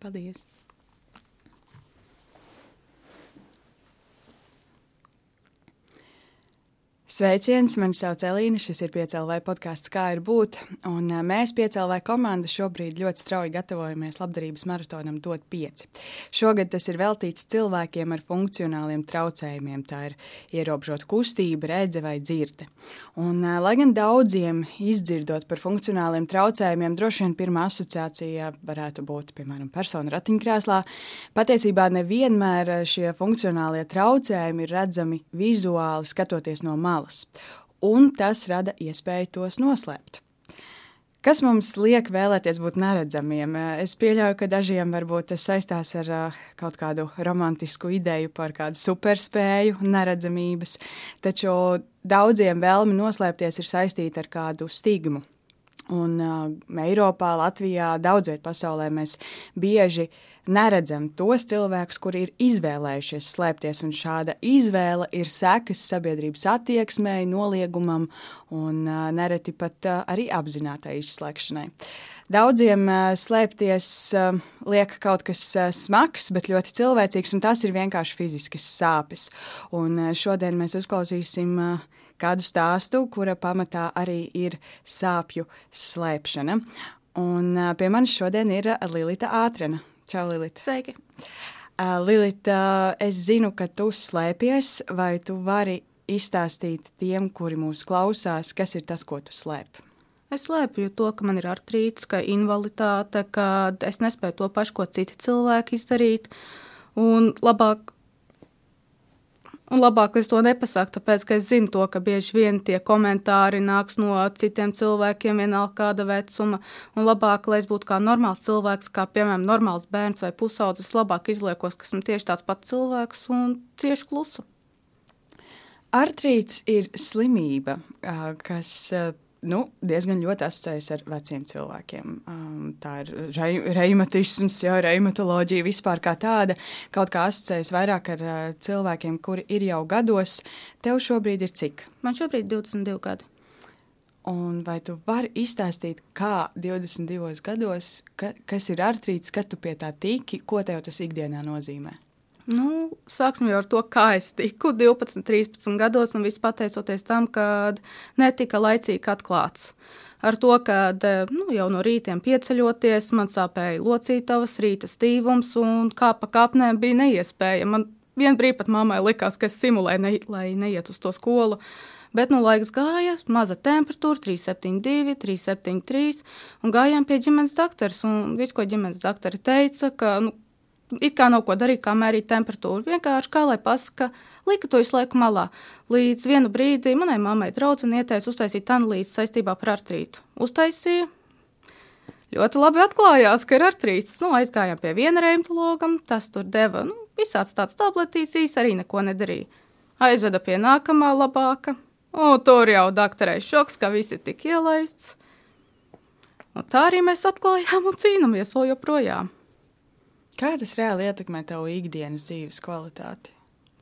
Paldies! Sveiciens, mani sauc Elīna. Šis ir piecēlvai podkāsts, kā ir būt. Un mēs, piecēlvai komanda, šobrīd ļoti strauji gatavojamies labdarības maratonam DOT 5. Šogad tas ir veltīts cilvēkiem ar funkcionāliem traucējumiem. Tā ir ierobežota kustība, redze vai dzirde. Un, lai gan daudziem izdzirdot par funkcionāliem traucējumiem, droši vien pirmā asociācija varētu būt, piemēram, persona ratiņkrēslā, patiesībā nevienmēr šie funkcionālie traucējumi ir redzami vizuāli skatoties no malas malas, un tas rada iespēju tos noslēpt. Kas mums liek vēlēties būt neredzamiem? Es pieļauju, ka dažiem varbūt tas saistās ar kaut kādu romantisku ideju par kādu superspēju, neredzamības, taču daudziem vēlme noslēpties ir saistīta ar kādu stigmu. Un uh, Eiropā, Latvijā, daudz vietā pasaulē mēs bieži uh, neredzam tos cilvēkus, kuri ir izvēlējušies slēpties. Šāda izvēle ir sekas sabiedrības attieksmei, noliegumam un nereti pat arī apzinātai izslēgšanai. Daudziem slēpties liek kaut kas smags, bet ļoti cilvēcīgs, un tas ir vienkārši fiziskas sāpes. Un šodien mēs uzklausīsim kādu stāstu, kura pamatā arī ir sāpju slēpšana. Un pie manis šodien ir Lilita Ātrena. Čau, Lilita. Sveiki. Uh, Lilita, es zinu, ka tu slēpies, vai tu vari izstāstīt tiem, kuri mūs klausās, kas ir tas, ko tu slēpi? Es slēpju to, ka man ir artrīts, ka invaliditāte, ka es nespēju to pašu, ko citi cilvēki izdarīt. Un labāk Un labāk es to nepasaku, tāpēc, ka es zinu to, ka bieži vien tie komentāri nāks no citiem cilvēkiem, vienalga kāda vecuma. Un labāk, lai es būtu kā normāls cilvēks, kā piemēram normāls bērns vai pusaudzis, labāk izliekos, ka esmu tieši tāds pats cilvēks un cieši klusu. Artrīts ir slimība, kas nu, diezgan ļoti asociējas ar veciem cilvēkiem. Um, tā ir rei, reimatisms, jau reimatoloģija vispār kā tāda. Kaut kā asociējas vairāk ar uh, cilvēkiem, kuri ir jau gados. Tev šobrīd ir cik? Man šobrīd ir 22 gadi. Un vai tu vari izstāstīt, kā 22 gados, ka, kas ir artrīts, kad tu pie tā tiki, ko tev tas ikdienā nozīmē? Nu, sāksim jau ar to, kā es tiku 12, 13 gados, un viss pateicoties tam, ka netika laicīgi atklāts. Ar to, ka nu, jau no rītiem pieceļoties, man sāpēja locītavas, rīta stīvums, un kā pa kāpnēm bija neiespējami. Man vien brīdi pat mammai likās, ka es simulēju, ne, lai neiet uz to skolu. Bet nu, laiks gāja, maza temperatūra, 372, 373, un gājām pie ģimenes doktora. Viss, ko ģimenes doktora teica, ka nu, it kā nav ko darīt, kā mērīt temperatūru. Vienkārši kā lai pasaka, lika to visu laiku malā. Līdz vienu brīdi manai mammai draudzene ieteica uztaisīt analīzi saistībā ar artrītu. Uztaisīja. Ļoti labi atklājās, ka ir artrīts. Nu, aizgājām pie viena reumatologa, tas tur deva nu, visāds tāds tabletīcijas, arī neko nedarīja. Aizveda pie nākamā labāka, un tur jau doktorai šoks, ka viss ir tik ielaists. Un tā arī mēs atklājām un cīnāmies vēl joprojām. Kā tas reāli ietekmē tavu ikdienas dzīves kvalitāti?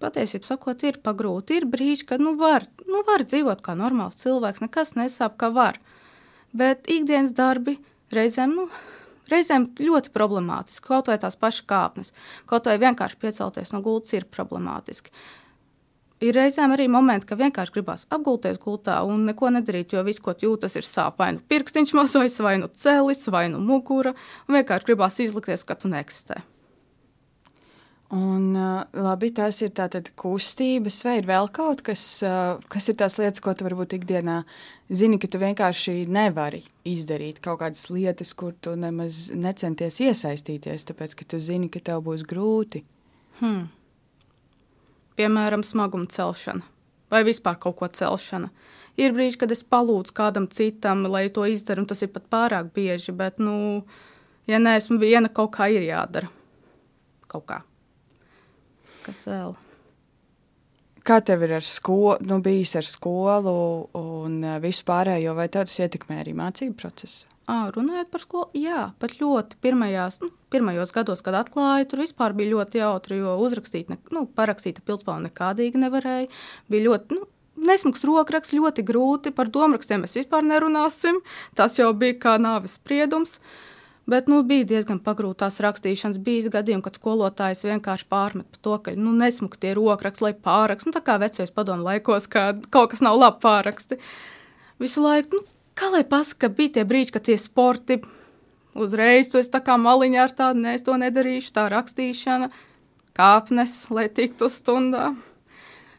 Patiesībā sakot, ir pagrūti. Ir brīži, kad nu var, nu var dzīvot kā normāls cilvēks, nekas nesāp, kā var. Bet ikdienas darbi reizēm, nu, reizēm ļoti problemātiski. Kaut vai tās pašas kāpnes, kaut vai vienkārši piecelties no gultas ir problemātiski. Ir reizēm arī momenti, ka vienkārši gribās apgulties gultā un neko nedarīt, jo viss, ko jūtas, ir sāp. Vai nu pirkstiņš mazais, vai nu celis, vai nu mugura. Vienkārši gribās izlikties, ka tu neeksistē. Un, labi, tās ir tātad kustības, vai ir vēl kaut kas, kas ir tās lietas, ko tu varbūt ikdienā zini, ka tu vienkārši nevari izdarīt kaut kādas lietas, kur tu nemaz necenties iesaistīties, tāpēc, ka tu zini, ka tev būs grūti. Hmm. Piemēram, smaguma celšana vai vispār kaut ko celšana. Ir brīži, kad es palūdzu kādam citam, lai to izdarītu, un tas ir pat pārāk bieži, bet, nu, ja neesmu viena, kaut kā ir jādara. Kaut kā kas vēl? Kā tev ir ar skolu, nu, bijis ar skolu un visu pārējo, vai tas ietekmē arī mācību procesu? À, runājot par skolu, jā, pat ļoti pirmajās, nu, pirmajos gados, kad atklāju, tur vispār bija ļoti jautri, jo uzrakstīt, ne, nu, parakstīt pilspālu nekādīgi nevarēja. Bija ļoti, nu, nesmags rokraksts, ļoti grūti, par domrakstiem mēs vispār nerunāsim, tas jau bija kā nāves spriedums. Bet nu, bija diezgan pagrūtās rakstīšanas. Bija gadījumi, kad skolotājs vienkārši pārmet par to, ka nu, nesmuka tie rokraksti, lai pārakstu. Nu, tā kā vecais padomu laikos, kad kaut kas nav labi pāraksti. Visu laiku, nu, kā lai pasaka, bija tie brīži, kad tie sporti uzreiz, tu esi tā kā maliņā ar tādu, nē, es to nedarīšu, tā rakstīšana, kāpnes, lai tiktu stundā.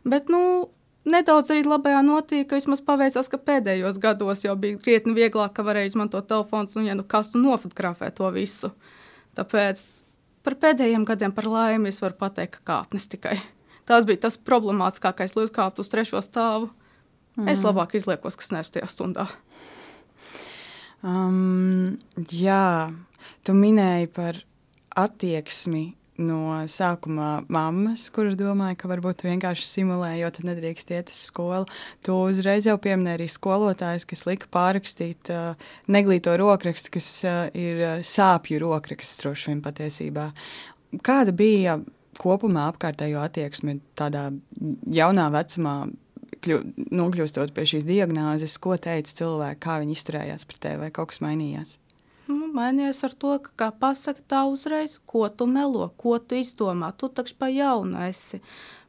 Bet, nu, nedaudz arī labajā notīk, ka vismaz paveicās, ka pēdējos gados jau bija krietni vieglāk, ka varēja izmantot telefons un, ja nu kas, tu nofotografē to visu. Tāpēc par pēdējiem gadiem par laimi es varu pateikt, ka kāpnes tikai. Tas bija tas problemātiskākais, lai uzkāptu uz trešo stāvu. Mm. Es labāk izliekos, kas neesmu tajā stundā. Um, jā, tu minēji par attieksmi no sākuma mammas, kuras domāja, ka varbūt vienkārši simulē, jo tad nedrīkst iet uz skolu. Tu uzreiz jau pieminēji arī skolotājus, kas lika pārrakstīt uh, neglīto rokrakstu, kas uh, ir uh, sāpju rokraksts droši vien patiesībā. Kāda bija kopumā apkārtējo attieksme tādā jaunā vecumā, kļu, nokļūstot pie šīs diagnozes, ko teica cilvēki, kā viņi izturējās pret tevi, vai kaut kas mainījās? Nu, mainījies ar to, ka, kā pasaka, tā uzreiz, ko tu melo, ko tu izdomā. Tu taču pa jaunu esi.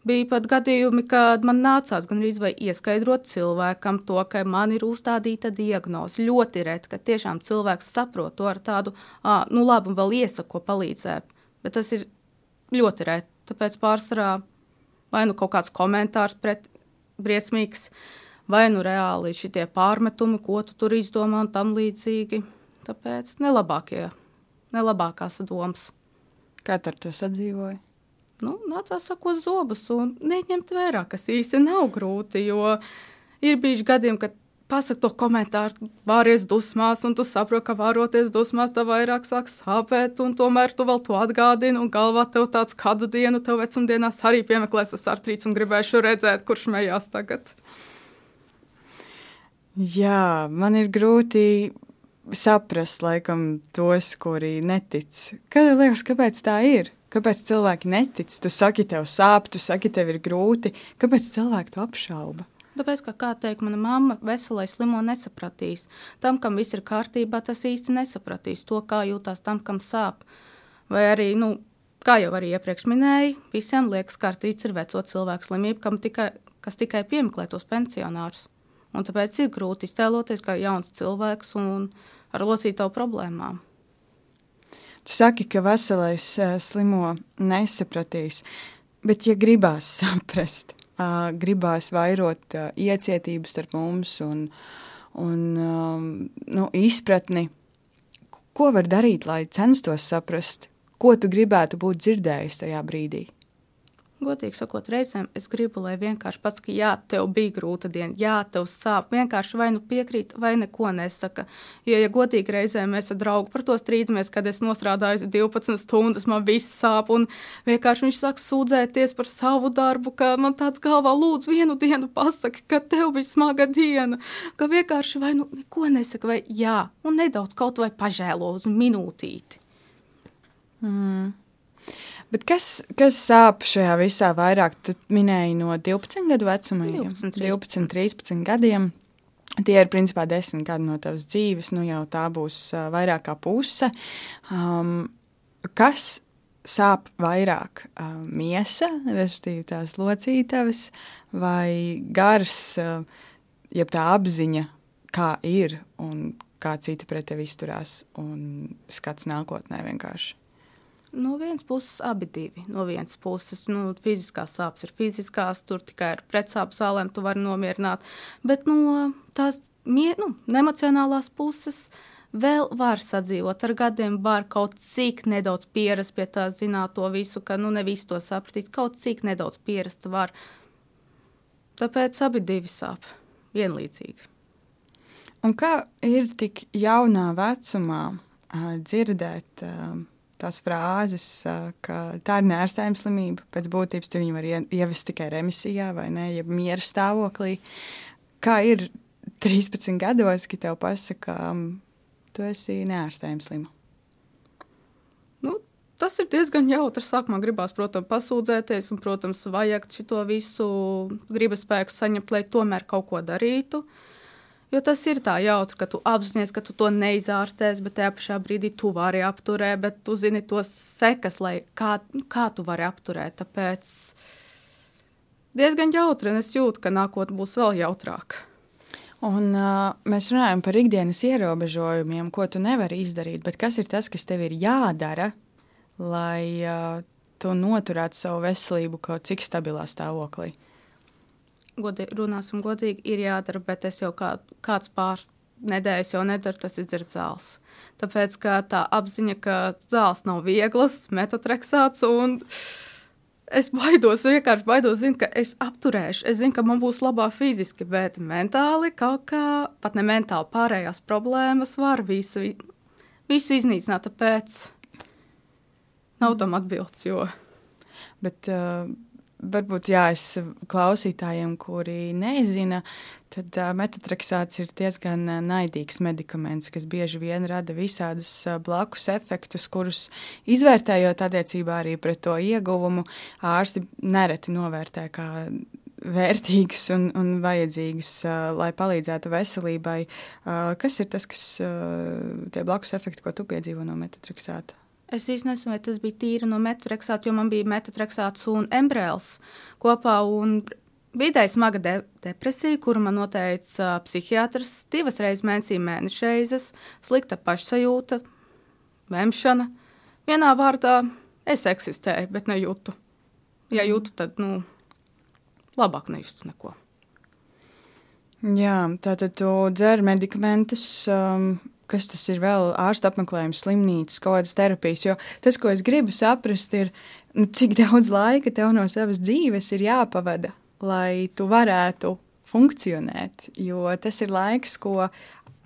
Bija pat gadījumi, kad man nācās gan arī ieskaidrot cilvēkam to, ka man ir uzstādīta diagnoze. Ļoti reti, ka tiešām cilvēks saprot to ar tādu, ah, nu labi, un vēl iesaka, ko palīdzēt. Bet tas ir ļoti reti. Tāpēc pārsvarā vai nu kaut kāds komentārs pret briesmīgs, vai nu reāli šitie pārmetumi, ko tu tur izdomā un tam līdzīgi. Tāpēc nelabākie, nelabākās domas. Kā ar to sadzīvoja? Nu, nācās sakot zobus un neņemt vērā, kas īsti nav grūti, jo ir bijuši gadījumi, kad pasaka to komentāru, vāries dusmās, un tu saproti, ka vāroties dusmās, tev vairāk sāk sāpēt, un tomēr tu vēl to atgādini, un galvā tev tāds kādu dienu, tev vecumdienās arī piemeklēs tas artrīts, un gribēšu redzēt, kurš mējās tagad. Jā, man ir grūti saprast, laikam, tos, kuri netic. Kad liekas, kāpēc tā ir? Kāpēc cilvēki netic? Tu saki, tev sāp, tu saki, tev ir grūti. Kāpēc cilvēki to apšauba? Tāpēc, ka, kā teikt, mana mamma, veselais slimo nesapratīs. Tam, kam viss ir kārtībā, tas īsti nesapratīs to, kā jūtas tam, kam sāp. Vai arī, nu, kā jau arī iepriekš minēju, visiem liekas, ka artrīts ir veco cilvēku slimība, tikai, kas tikai piemeklē tos pensionārus. Un tāpēc ir grūti iztēloties kā jauns cilvēks un ar locītavu problēmām. Tu saki, ka veselais uh, slimo nesapratīs, bet ja gribās saprast, uh, gribās vairot uh, iecietību starp mums un, un um, nu, izpratni, ko var darīt, lai censtos saprast, ko tu gribētu būt dzirdējis tajā brīdī? Godīgi sakot, reizēm es gribu, lai vienkārši pats, ka jā, tev bija grūta diena, jā, tev sāp. Vienkārši vai nu piekrīt, vai neko nesaka. Jo, ja godīgi reizēm mēs ar draugu par to strīdamies, kad es nostrādāju 12 stundas, man viss sāp, un vienkārši viņš sāk sūdzēties par savu darbu, ka man tāds galvā lūdzu vienu dienu pasaki, ka tev bija smaga diena, ka vienkārši vai nu neko nesaka, vai jā, un nedaudz kaut vai pažēlo uz minūtīti. Mm. Bet kas, kas sāp šajā visā vairāk? Tu minēji no 12 gadu vecuma, 12, 13. 12 13 gadiem. Tie ir principā desmit gadi no tavas dzīves, nu jau tā būs uh, vairāk kā puse. Um, kas sāp vairāk? Uh, miesa, respektīvi tās locītavas, vai gars, uh, jeb tā apziņa, kā ir un kā citi pret tevi izturās un skats nākotnē vienkārši? No vienas puses, abi divi. No vienas puses, nu, fiziskās sāpes ir fiziskās, tur tikai ar pretsāpju zālēm tu vari nomierināt. Bet no tās nu, emocionālās puses vēl var sadzīvot. Ar gadiem var kaut cik nedaudz pierast pie tā, zināt to visu, ka nu, ne visu to sapratīs. Kaut cik nedaudz pierast var. Tāpēc abi divi sāp vienlīdzīgi. Un kā ir tik jaunā vecumā uh, dzirdēt? Uh, tās frāzes, ka tā ir nērstējuma slimība. Pēc būtības viņu var ievest tikai remisijā vai ne, ja miera stāvoklī. Kā ir 13 gados, kad tev pasaka, tu esi nērstējuma slima? Nu, tas ir diezgan jautri. Sākumā gribās, protams, pasūdzēties, un, protams, vajag šo visu gribas spēku saņemt, lai tomēr kaut ko darītu. Jo tas ir tā jautri, ka tu apzinājies, ka tu to neizārstēsi, bet tajā pašā brīdī tu vari apturēt, bet tu zini tos sekas, kā, nu, kā tu vari apturēt. Tāpēc diezgan jautri, un es jūtu, ka nākotnē būs vēl jautrāka. Un, uh, mēs runājam par ikdienas ierobežojumiem, ko tu nevari izdarīt. Bet kas ir tas, kas tev ir jādara, lai uh, tu noturētu savu veselību kaut cik stabilā stāvoklī? Godi, runāsim godīgi, ir jādara, bet es jau kā, kāds pāris nedēļas jau nedaru, tas ir zāles. Tāpēc tā apziņa, ka zāles nav vieglas, metotreksāts un es baidos, vienkārši baidos, zinu, ka es apturēšu. Es zinu, ka man būs labā fiziski, bet mentāli kaut kā, pat ne mentāli, pārējās problēmas var visu, visu iznīcināt. Tāpēc nav tam atbildes. Jo... Bet, uh, varbūt jā, es klausītājiem, kuri nezina, tad metotrexāts ir diezgan naidīgs medikaments, kas bieži vien rada visādus blakus efektus, kurus izvērtējot attiecībā arī pret to ieguvumu, ārsti nereti novērtē kā vērtīgus un, un vajadzīgus, lai palīdzētu veselībai. Kas ir tas, kas tie blakus efekti, ko tu piedzīvo no metotrexāta? Es īstenībā nezinu, vai tas bija tīri no metotrexāta, jo man bija metotrexāts un embrēls kopā. Un Vidēji smaga de depresija, kuru man noteica uh, psihiatrs, divas reizes mēnesī mēnešreizes, slikta pašsajūta, vemšana. Vienā vārdā es eksistēju, bet nejūtu. Ja jūtu, tad nu, labāk nejustu neko. Jā, tātad tu dzer medikamentus, um, kas tas ir vēl ārsta apmeklējums, slimnīcas, kaut kādas terapijas. Jo tas, ko es gribu saprast, ir, nu, cik daudz laika tev no savas dzīves ir jāpavada, lai tu varētu funkcionēt. Jo tas ir laiks, ko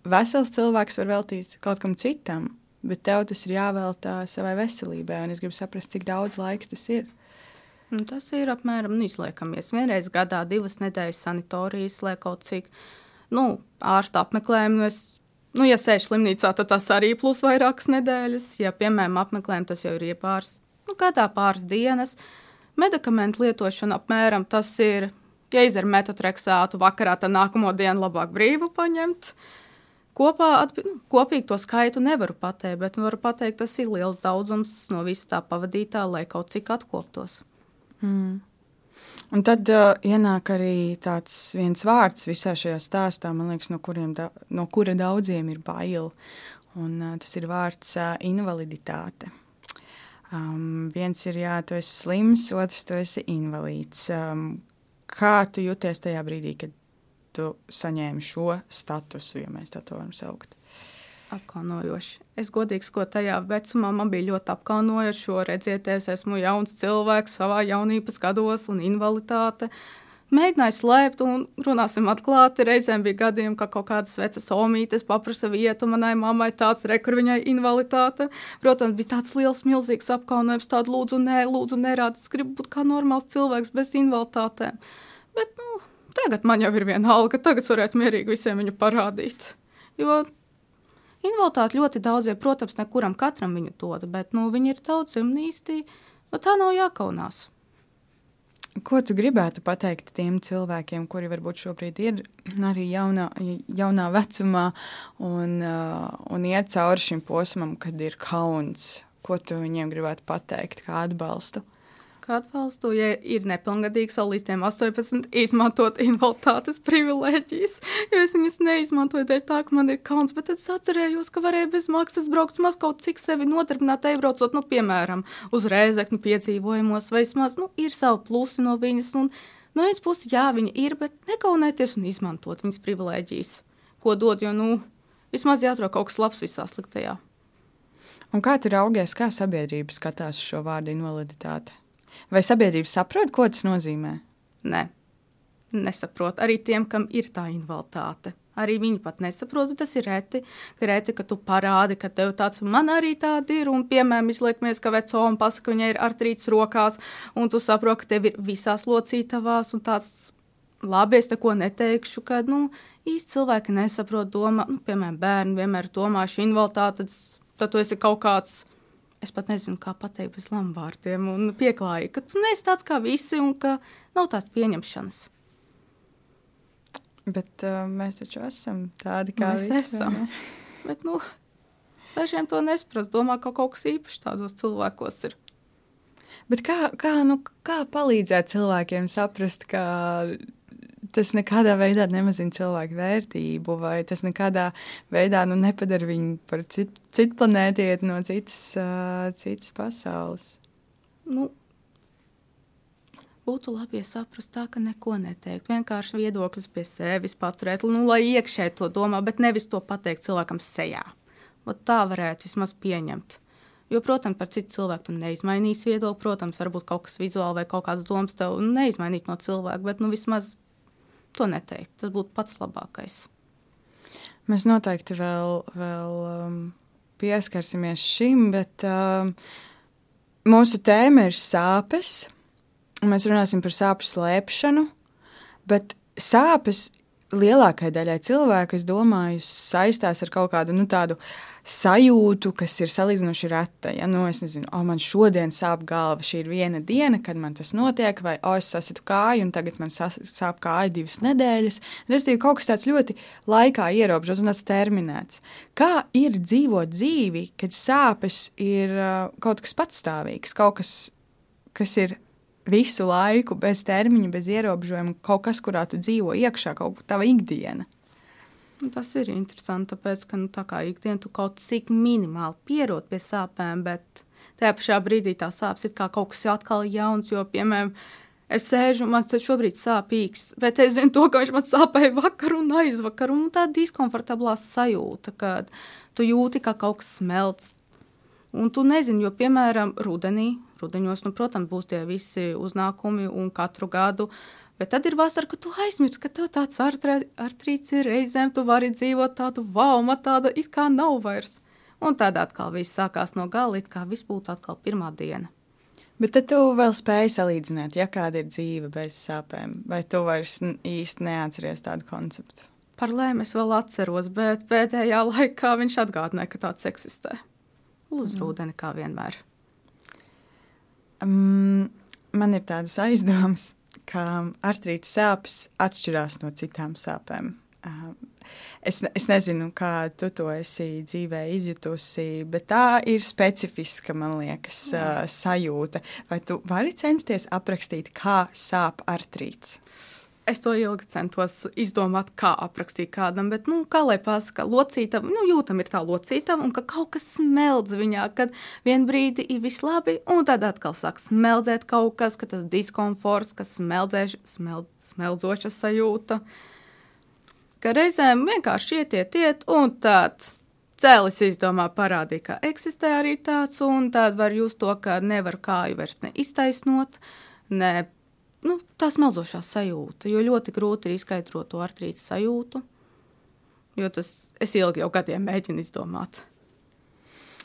vesels cilvēks var veltīt kaut kam citam, bet tev tas ir jāveltā savai veselībai. Un es gribu saprast, cik daudz laiks tas ir. Nu, tas ir apmēram nu, izliekamies. Vienreiz gadā, divas nedēļas sanatorijas, lai kaut cik nu, ārsta apmeklējumu. Es Nu, ja sēž slimnīcā, tad tas arī plus vairākas nedēļas. Ja, piemēram, apmeklējam, tas jau ir pāris, nu, gadā pāris dienas. Medikamentu lietošana apmēram tas ir, ja izdzer metotreksātu vakarā, tad nākamo dienu labāk brīvu paņemt. Kopā, nu, kopīgi to skaitu nevaru pateikt, bet varu pateikt, tas ir liels daudzums no visa tā pavadītā, lai kaut cik atkoptos. Mm. Un tad uh, ienāk arī tāds viens vārds visā šajā stāstā, liekas, no, da, no kura daudziem ir bail. Un, uh, tas ir vārds uh, invaliditāte. Um, viens ir, jā, tu esi slims, otrs, tu esi invalīds. Um, kā tu jūties tajā brīdī, kad tu saņēmi šo statusu, ja mēs tā varam saukt? Apkaunojoši. Es godīgi sakot, tajā vecumā man bija ļoti apkaunojoši, jo redziet, es esmu jauns cilvēks savā jaunības gados un invaliditāte. Mēģināju slēpt, un runāsim atklāti. Reizēm bija gadījumi, ka kaut kādas vecas omītes paprasa vietu manai mammai, tāds rekur viņai invaliditāte. Protams, bija tāds liels, milzīgs apkaunojums, tādu lūdzu, nē, lūdzu, nerādi. Es gribu būt kā normāls cilvēks bez invaliditātēm. Bet, nu, tagad man jau ir viena alga, tagad varētu mierīgi visiem viņu parādīt. Jo Invaliditāte ļoti daudziem, protams, nekuram katram viņu dod, bet nu, viņi ir daudziem īsti, nu, tā nav jākaunās. Ko tu gribētu pateikt tiem cilvēkiem, kuri varbūt šobrīd ir arī jaunā, jaunā vecumā un, uh, un iet cauri šim posmam, kad ir kauns? Ko tu viņiem gribētu pateikt, kā atbalstu? Kā atbalstu, ja ir nepilngadīgs vēl līdz 18, izmantot invaliditātes privilēģijas. Jo es viņas neizmantoju dēļ tā, ka man ir kauns, bet es atcerējos, ka varēja bez maksas braukt maz kaut cik sevi nodarbināt, iebraucot, nu, piemēram, uz rēzekņu piedzīvojumos, vai vismaz, nu, ir savi plusi no viņas. Un, no vienas puses, jā, viņa ir, bet nekaunēties un izmantot viņas privilēģijas, ko dod, jo, nu, vismaz jāatrod kaut kas labs visā sliktajā. Un kā tu raugies, kā sabiedrība skatās šo vārdu invaliditāte? Vai sabiedrība saprot, ko tas nozīmē? Nē, nesaprot. Arī tiem, kam ir tā invaliditāte. Arī viņi pat nesaprot, bet tas ir reti, ka, reti, ka tu parādi, ka tev tāds man arī tāda ir. Un, piemēram, izliekamies, ka veco un pasaka, ka viņai ir artrīts rokās, un tu saproti, ka tev ir visās locītavās un tāds. Labi, es neko neteikšu, ka nu, īsti cilvēki nesaprot, domā, nu, piemēram, bērni vienmēr domā, šī invaliditāte, tad, tad tu esi kaut kāds es pat nezinu, kā pateikt bez lamuvārdiem, un pieklājīgi, ka tu neesi tāds kā visi un ka nav tāds pieņemšanas. Bet uh, mēs taču esam tādi, kā mēs visi, esam. Bet, nu, dažiem to nesprast. Domā, ka kaut kas īpašs tādos cilvēkos ir. Bet kā, kā, nu, kā palīdzēt cilvēkiem saprast, ka tas nekādā veidā nemazina cilvēku vērtību, vai tas nekādā veidā nu, nepadara viņu par citu, citu planētieti no citas, uh, citas pasaules? Nu, būtu labi, ja saprast tā, ka neko neteikt. Vienkārši viedoklis pie sevis paturēt, nu, lai iekšēji to domā, bet nevis to pateikt cilvēkam sejā. Ot tā varētu vismaz pieņemt. Jo, protams, par citu cilvēku tu neizmainīsi viedokli. Protams, varbūt kaut kas vizuāli vai kaut kāds domas tev neizmainīt no cilvēka, bet nu, vismaz to neteikt. Tas būtu pats labākais. Mēs noteikti vēl, vēl um, pieskarsimies šim, bet um, mūsu tēma ir sāpes. Mēs runāsim par sāpju slēpšanu, bet sāpes lielākajai daļai cilvēku, es domāju, saistās ar kaut kādu nu, tādu sajūtu, kas ir salīdzinoši reta. Ja nu, es nezinu, oh, man šodien sāp galva, šī ir viena diena, kad man tas notiek, vai oh, es sasitu kāju, un tagad man sāp kāja divas nedēļas. Respektīvi, kaut kas tāds ļoti laikā ierobežots un tāds terminēts. Kā ir dzīvot dzīvi, kad sāpes ir uh, kaut kas patstāvīgs, kaut kas, kas ir visu laiku, bez termiņa, bez ierobežojuma, kaut kas, kurā tu dzīvo iekšā, kaut kā tava ikdiena. Un Tas ir interesanti, tāpēc, ka nu, tā kā ikdienā tu kaut cik minimāli pierod pie sāpēm, bet tajā pašā brīdī tā sāpes ir kā kaut kas atkal jauns. Jo, piemēram, es sēžu un man šobrīd sāp īks, bet es zinu to, ka viņš man sāpēja vakar un aizvakar. Un tā diskomfortablā sajūta, kad tu jūti, ka kaut kas smelts. Un tu nezini, jo, piemēram, rudenī, rudenos, nu, protams, būs tie visi uznākumi un katru gadu. Bet tad ir vasara, kad tu aizmirsti, ka tev tāds artrīts ir reizēm, tu vari dzīvot tādu vauma, tāda it kā nav vairs. Un tad atkal viss sākās no gala, it kā viss būtu atkal pirmā diena. Bet tad tu vēl spēj salīdzināt, ja kāda ir dzīve bez sāpēm, vai tu vairs īsti neatceries tādu konceptu. Par lēmu es vēl atceros, bet pēdējā laikā viņš atgādināja, ka tāds eksistē. Uz rudeni kā vienmēr. Um, man ir tādas aizdomas, ka artrīta sāpes atšķirās no citām sāpēm. Um, es, es nezinu, kā tu to esi dzīvē izjutusi, bet tā ir specifiska, man liekas, uh, sajūta. Vai tu vari censties aprakstīt, kā sāp artrīts? Es to ilgi centos izdomāt, kā aprakstīt kādam, bet, nu, kā lai pasakā, locītam, nu, jūtam ir tā locītam, un ka kaut kas smeldz viņā, kad vien brīdi ir viss labi, un tad atkal sāk smeldzēt kaut kas, ka tas diskomforts, kas smeldzēš, smeld, smeldzoša sajūta, ka reizēm vienkārši ietiet, iet, un tad cēlis izdomā parādīja, ka eksistē arī tāds, un tad var just to, ka nevar kāju vairs ne iztaisnot, ne nu, tā smelzošā sajūta. Jo ļoti grūti ir izskaidrot to artrītas sajūtu. Jo tas es ilgi jau gadiem mēģinu izdomāt.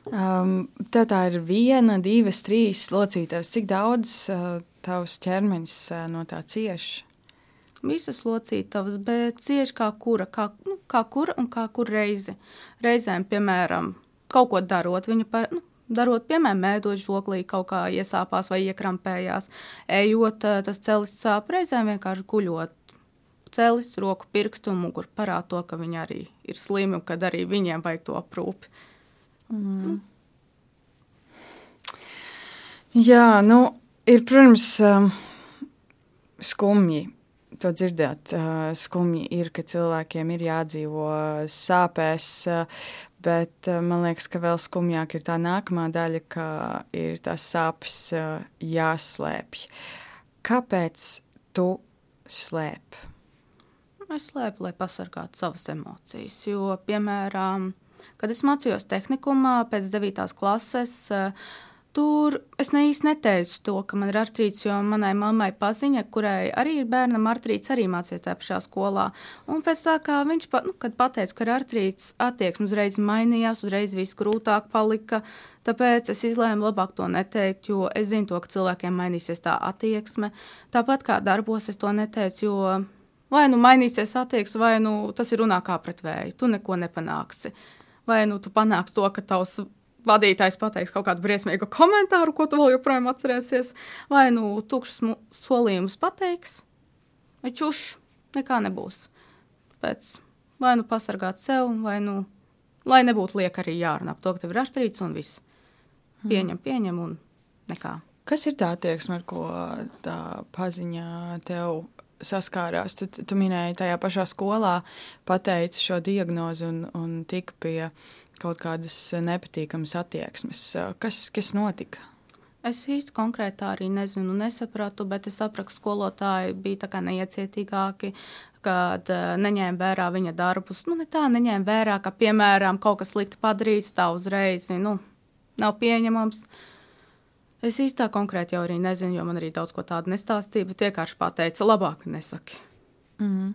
Um, tā, tā ir viena, divas, trīs locītavas. Cik daudz uh, tavs ķermenis uh, no tā cieš? Visas locītavas, bet cieši kā kura, kā, nu, kā kura un kā kur reizi. Reizēm, piemēram, kaut ko darot, viņa par, nu, darot, piemēram, mēdot žoklī, kaut kā iesāpās vai iekrampējās. Ejot, eh, tas celis sāp, reizēm vienkārši guļot. Celis, roku, pirkstu un muguru parāda to, ka viņi arī ir slimi un kad arī viņiem vajag to aprūpi. Jā, nu, ir, protams, um, skumji. To dzirdēt, uh, skumji ir, ka cilvēkiem ir jādzīvo sāpēs, uh, bet uh, man liekas, ka vēl skumjāk ir tā nākamā daļa, ka ir tās sāpes uh, jāslēpj. Kāpēc tu slēp? Es slēpu, lai pasargātu savas emocijas. Jo, piemēram, kad es mācījos tehnikumā pēc 9. klases, eh, tur es ne īsti neteicu to, ka man ir artrīts, jo manai mammai paziņa, kurai arī ir bērnam artrīts, arī mācījās tajā pašā skolā. Un pēc tā, kā viņš pa, nu, pateica, ka ir artrīts, attieksme uzreiz mainījās, uzreiz viss grūtāk palika. Tāpēc es izlēmu labāk to neteikt, jo es zinu, to, ka cilvēkiem mainīsies tā attieksme. Tāpat kā darbos, es to neteicu, jo vai nu mainīsies attieksme, vai nu tas ir runā kā pret vēju. Tu neko nepanāksi. Vai nu tu panāksi to, ka tavs vadītājs pateiks kaut kādu briesmīgu komentāru, ko tu vēl joprojām atcerēsies, vai nu tukšus mu- solījumus pateiks, vai čuš, nekā nebūs. pēc vai nu pasargāt sev, vai nu, lai nebūtu liek arī jārunā par to, ka tev ir artrīts un viss. Pieņem, pieņem un nekā. Kas ir tā attieksme, ar ko tā paziņa tev saskārās? Tu, tu minēji, tajā pašā skolā pateici šo diagnozi un, un tika pie kaut kādas nepatīkamas attieksmes. Kas, kas notika? Es īsti konkrēti arī nezinu, nesapratu, bet es sapratu, ka skolotāji bija neiecietīgāki, kad uh, neņēma vērā viņa darbus. Nu, ne tā neņēma vērā, ka, piemēram, kaut kas slikti padarīts, tā uzreiz nu, nav pieņemams. Es īsti tā konkrēti jau arī nezinu, jo man arī daudz ko tādu nestāstīja, bet vienkārši pateica, labāk nesaki. Mm.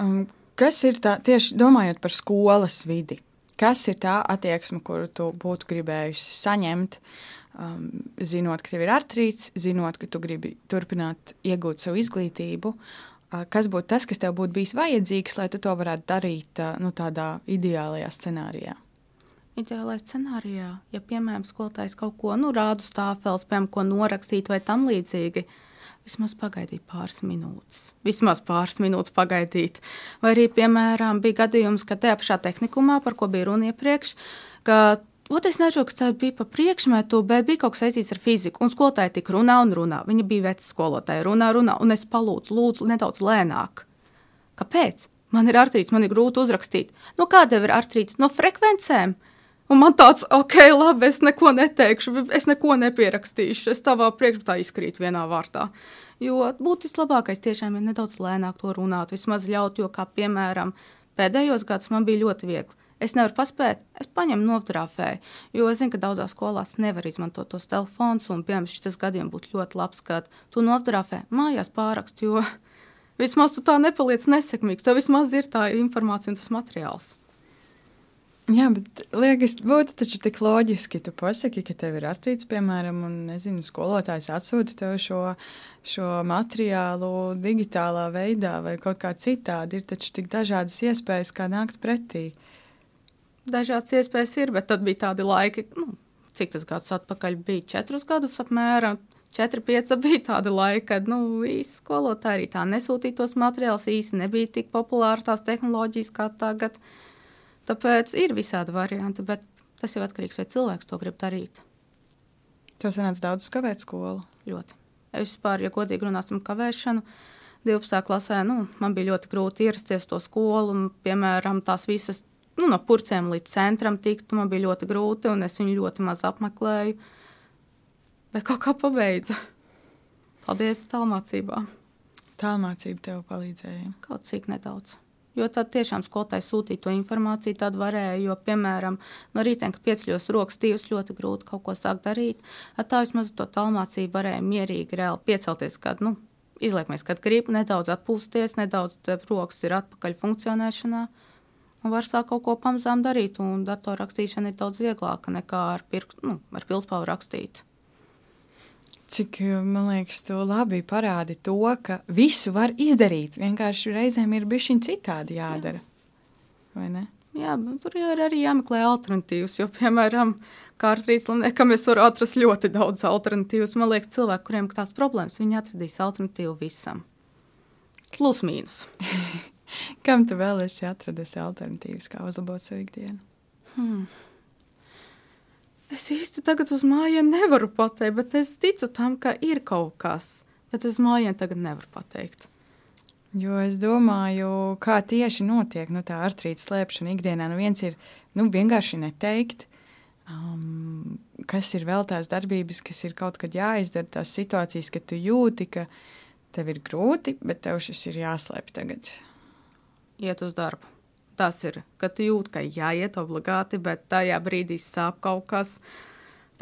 Um, kas ir tā, tieši domājot par skolas vidi? Kas ir tā attieksme, kuru tu būtu gribējusi saņemt? Uh, um, zinot, ka tev ir artrīts, zinot, ka tu gribi turpināt iegūt savu izglītību, uh, kas būtu tas, kas tev būtu bijis vajadzīgs, lai tu to varētu darīt uh, nu, tādā ideālajā scenārijā? Ideālajā scenārijā, ja piemēram skolotājs kaut ko nu, rāda uz tāfeles, piemēram, ko norakstīt vai tam līdzīgi, vismaz pagaidīt pāris minūtes. Vismaz pāris minūtes pagaidīt. Vai arī, piemēram, bija gadījums, ka tajā pašā tehnikumā, par ko bija runa iepriekš, ka Ot, es nezinu, kas tā bija pa priekšmetu, bet bija kaut kas saistīts ar fiziku. Un skolotāja tik runā un runā. Viņa bija veca skolotāja, runā, runā, un es palūdzu, lūdzu, nedaudz lēnāk. Kāpēc? Man ir artrīts, man ir grūti uzrakstīt. No kāda ir artrīts? No frekvencēm. Un man tāds, ok, labi, es neko neteikšu, es neko nepierakstīšu. Es tavā priekšmetā izkrītu vienā vārtā. Jo būtu vislabākais tiešām ir nedaudz lēnāk to runāt, vismaz ļaut, jo, kā piemēram, pēdējos gados man bija ļoti viegli es nevaru paspēt, es paņemu nofotografēju. Jo es zinu, ka daudzās skolās nevar izmantot tos telefonus, un, piemēram, šis gadījums būtu ļoti labs, kad tu nofotografē mājās pārakstu, jo vismaz tu tā nepaliec nesekmīgs. Tev vismaz ir tā informācija un tas materiāls. Jā, bet liekas, būtu taču tik loģiski, ka tu pasaki, ka tev ir atrīts, piemēram, un nezinu, skolotājs atsūta tev šo, šo materiālu digitālā veidā vai kaut kā citādi. Ir taču tik dažādas iespējas, kā nākt pretī. Dažādas iespējas ir, bet tad bija tādi laiki, nu, cik tas gads atpakaļ bija, četrus gadus apmēram. 4, 5 bija tādi laiki, kad nu, īsi skolotāji arī tā nesūtīja tos materiālus. īsi nebija tik populāri tās tehnoloģijas kā tagad. Tāpēc ir visādi varianti, bet tas jau atkarīgs no cilvēks to grib darīt. Tev sanāca daudz skavēt skolu? Ļoti. Es vispār, ja godīgi runāsim kavēšanu, 12. klasē nu, man bija ļoti grūti ierasties to skolu, un, piemēram, tās visas nu, no purcēm līdz centram tikt. Man bija ļoti grūti, un es viņu ļoti maz apmeklēju. Bet kaut kā pabeidzu. Paldies tālmācībām. Tālmācība tev palīdzēja? Kaut cik nedaudz. Jo tad tiešām skolotājs sūtīja to informāciju, tad varēja, jo, piemēram, no rīta, kad pieceļos rokas tīvs, ļoti grūti kaut ko sākt darīt. Ar tā vismaz to tālmācību varēja mierīgi, reāli piecelties, kad, nu, izliekamies, kad grib, nedaudz atpūsties, nedaudz rokas ir atpakaļ funkcionēšanā. Un var sākt kaut ko pamazām darīt. Un datorrakstīšana ir daudz vieglāka nekā ar, pirkstu, nu, ar pilspāvu rakstīt. Cik man liekas, to labi parādi to, ka visu var izdarīt. Vienkārši reizēm ir bijis citādi jādara. Ne? Jā, tur ir arī jāmeklē alternatīvas. Jo, piemēram, kārtas es varu atrast ļoti daudz alternatīvas. Man liekas, cilvēki, kuriem ir tās problēmas, viņi atradīs alternatīvu visam. Plus mīnus. Kam tu vēl esi atradusi alternatīvas, kā uzlabot savu ikdienu? Hmm. Es īsti tagad uz mājām nevaru pateikt, bet es ticu tam, ka ir kaut kas. Bet es mājām tagad nevaru pateikt. Jo es domāju, kā tieši notiek nu, tā artrītas slēpšana ikdienā. Nu, viens ir nu, vienkārši neteikt, um, kas ir vēl tās darbības, kas ir kaut kad jāizdara, tās situācijas, kad tu jūti, ka tev ir grūti, bet tev šis ir jāslēp tagad iet uz darbu. Tas ir, kad jūt, ka jāiet obligāti, bet tajā brīdī sāp kaut kas.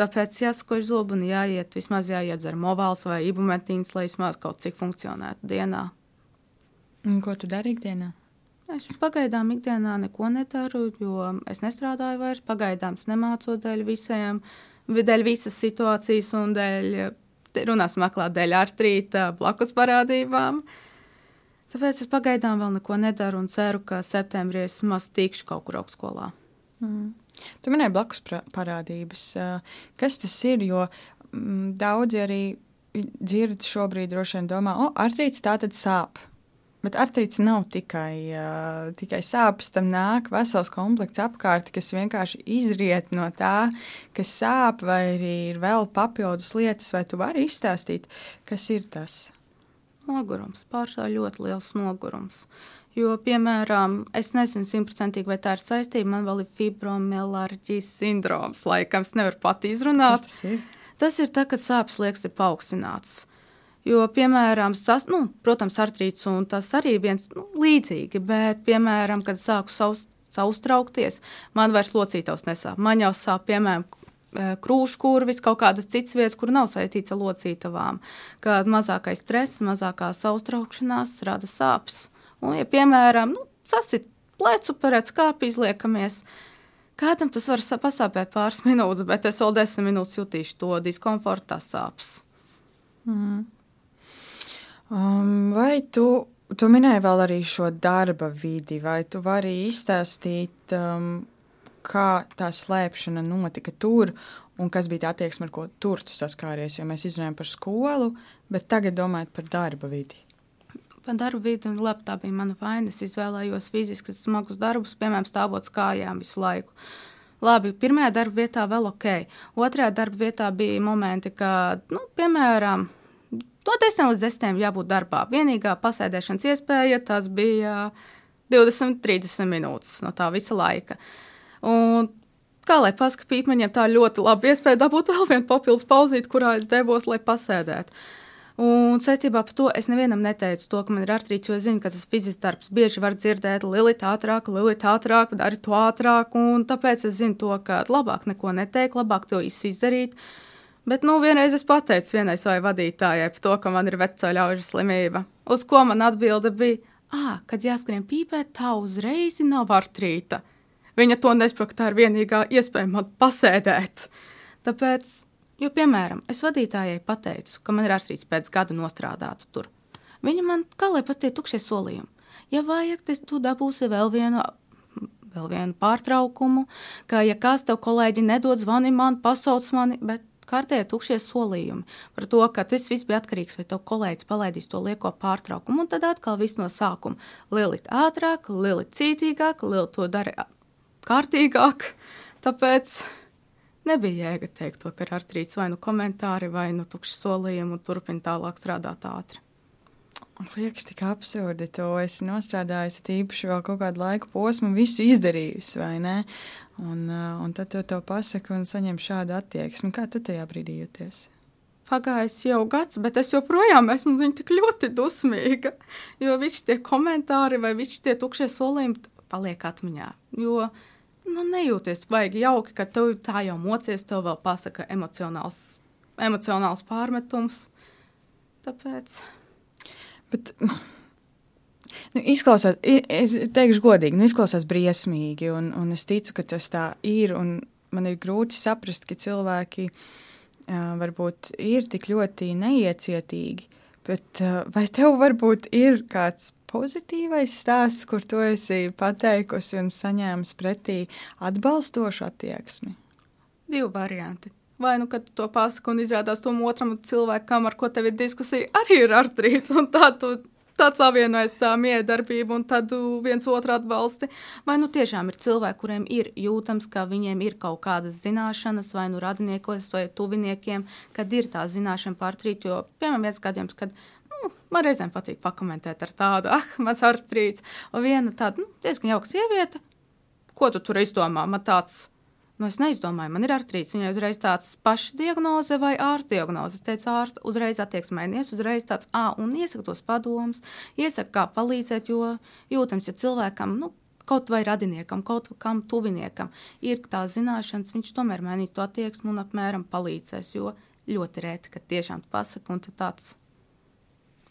Tāpēc jāsakož zobu un jāiet, vismaz jāiedzer movāls vai ibumetīns, lai vismaz kaut cik funkcionētu dienā. Un ko tu dari ikdienā? Es pagaidām ikdienā neko nedaru, jo es nestrādāju vairs. Pagaidām es nemācos dēļ visiem, dēļ visas situācijas un dēļ, runāsim atklāt, dēļ artrīta blakus parādībām. Uh, Tāpēc es pagaidām vēl neko nedaru un ceru, ka septembrī es maz tikšu kaut kur augstskolā. Mm. Tu minēji blakus parādības. Kas tas ir? Jo mm, daudzi arī dzird šobrīd droši vien domā, o, artrīts tā tad sāp. Bet artrīts nav tikai, uh, tikai sāpes, tam nāk vesels komplekts apkārt, kas vienkārši izriet no tā, kas sāp, vai arī ir vēl papildus lietas, vai tu vari izstāstīt, kas ir tas? Nogurums, pārsvarā ļoti liels nogurums. Jo, piemēram, es nezinu simtprocentīgi, vai tā ir saistība. Man vēl ir fibromialģijas sindroms, laikam, es nevaru pat izrunāt. Kas tas ir? Tas ir tad, kad sāpes liekas ir paaugstināts. Jo, piemēram, sas, nu, protams, artrīts un tas arī viens nu, līdzīgi, bet, piemēram, kad sāku savus, saustraukties, man vairs locītavs nesāp. Man jau sāp, piemēram, krūškurvis, kaut kādas citas vietas, kur nav saistīts ar locītavām. Kad mazākais stress, mazākā saustraukšanās rada sāpes. Un, ja, piemēram, nu, sasit plecu pēc kāpju izliekamies, kādam tas var pasāpēt pāris minūtes, bet es vēl desmit minūtes jutīšu to diskomfortu, tās sāpes. Mm. Um, vai tu, tu minēji vēl arī šo darba vidi, vai tu vari izstāstīt, um, kā tā slēpšana notika tur un kas bija tā attieksme, ar ko tur tu saskāries? Jo mēs izrunājam par skolu, bet tagad domājot par darba vidi. Par darba vidi un labi, tā bija mana vaina. Es izvēlējos fiziski smagus darbus, piemēram, stāvot kājām visu laiku. Labi, pirmajā darba vietā vēl ok. Otrajā darba vietā bija momenti, kad, nu, piemēram, No 10 līdz 10 jābūt darbā. Vienīgā pasēdēšanas iespēja tas bija 20, 30 minūtes no tā visa laika. Un, kā lai pasakā pīpaņiem, tā ļoti labi iespēja dabūt vēl vienu papildus pauzīti, kurā es devos, lai pasēdētu. Un saistībā ar to es nevienam neteicu to, ka man ir artrīts, jo es zinu, ka tas fizisks darbs bieži var dzirdēt, Lilita ātrāk, Lilita ātrāk, dari to ātrāk, un tāpēc es zinu to, ka labāk neko neteikt, labāk to izdarīt. Bet nu, vienreiz es pateicu vienai savai vadītājai par to, ka man ir veco ļaužu slimība. Uz ko man atbilde bija, ah, kad jāskrien pīpēt, tā uzreiz nav artrīta. Viņa to nesaprot, tā ir vienīgā iespēja man pasēdēt. Tāpēc, jo, piemēram, es vadītājai pateicu, ka man ir artrīts pēc gada nostrādāt tur. Viņa man lai pat tie tukšie solījumi. Ja vajag, tad tu dabūsi vēl vienu vēl vienu pārtraukumu, ka, ja kāds tev kolēģi nedod zvani man, pasauc mani, bet kārtēji tukšie solījumi par to, ka tas viss bija atkarīgs vai kolēģis palaidīs to lieko pārtraukumu. Un tad atkal viss no sākuma - lielīt ātrāk, lielīt cītīgāk, lielīt to dara kārtīgāk. Tāpēc nebija jēga teikt to, ka ir artrīts vai nu komentāri, vai nu tukši solījumi un turpina tālāk strādāt ātri. Liekas, tik absurdi. To es nostrādāju, tīpaši vēl kaut kādu laiku posmu, visu izdarījusi, vai ne? Un, uh, un tad tu to pasaki un saņem šādu attieksmi. Kā tu tajā brīdī jūties? Pagājis jau gads, bet es joprojām esmu tik ļoti dusmīga. Jo visi tie komentāri vai visi tie tukšie solījumi paliek atmiņā. Jo nu, nejūties baigi jauki, ka tev tā jau mocies, tev vēl pasaka emocionāls, emocionāls pārmetums. Tāpēc. Bet, nu, izklausās, es teikšu godīgi, nu, izklausās briesmīgi, un, un es ticu, ka tas tā ir. Man ir grūti saprast, ka cilvēki uh, varbūt ir tik ļoti neiecietīgi. Bet, uh, vai tev varbūt ir kāds pozitīvais stāsts, kur tu esi pateikusi un saņēmusi pretī atbalstošu attieksmi? Divi varianti. Vai nu, kad to pasaka un izrādās tam otram cilvēkam, ar ko tev ir diskusija, arī ir artrīts, un tā tu tāds savienojas tā miedarbība un tad viens otru atbalsti. Vai nu tiešām ir cilvēki, kuriem ir jūtams, ka viņiem ir kaut kādas zināšanas, vai nu radiniekos, vai tuviniekiem, kad ir tā zināšana par artrītu, jo, piemēram, viens gadījums, kad nu, man reizēm patīk pakomentēt ar tādu, ah, mans artrīts, un viena tāda, nu, diezgan jauka sieviete, ko tu tur izdomā, man tāds, Nu, es neizdomāju, man ir artrīts. Viņai uzreiz tāds pašs diagnoze vai ārsta diagnoze. Es teicu, ārsta uzreiz attieksmēnies, uzreiz tāds, ah, un iesaka tos padomus, iesaka, kā palīdzēt, jo jūtams, ja cilvēkam, nu, kaut vai radiniekam, kaut kam tuviniekam ir tā zināšanas, viņš tomēr mainīs to attieksmi un apmēram palīdzēs, jo ļoti reti, kad tiešām pasaka, un tāds,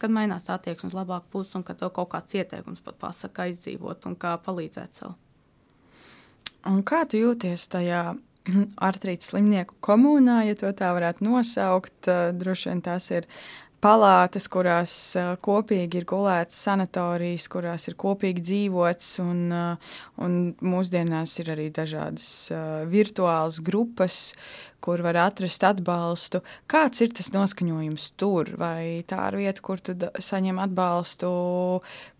kad mainās attieksme uz labāku pusi, un kad tev kaut kāds ieteikums pat pasaka, izdzīvot un kā palīdzēt sev. Un kā tu jūties tajā artrītas slimnieku komunā, ja to tā varētu nosaukt? Droši vien tās ir palātas, kurās uh, kopīgi ir gulētas sanatorijas, kurās ir kopīgi dzīvots, un, uh, un mūsdienās ir arī dažādas uh, virtuālas grupas, kur var atrast atbalstu. Kāds ir tas noskaņojums tur? Vai tā ir vieta, kur tu saņem atbalstu,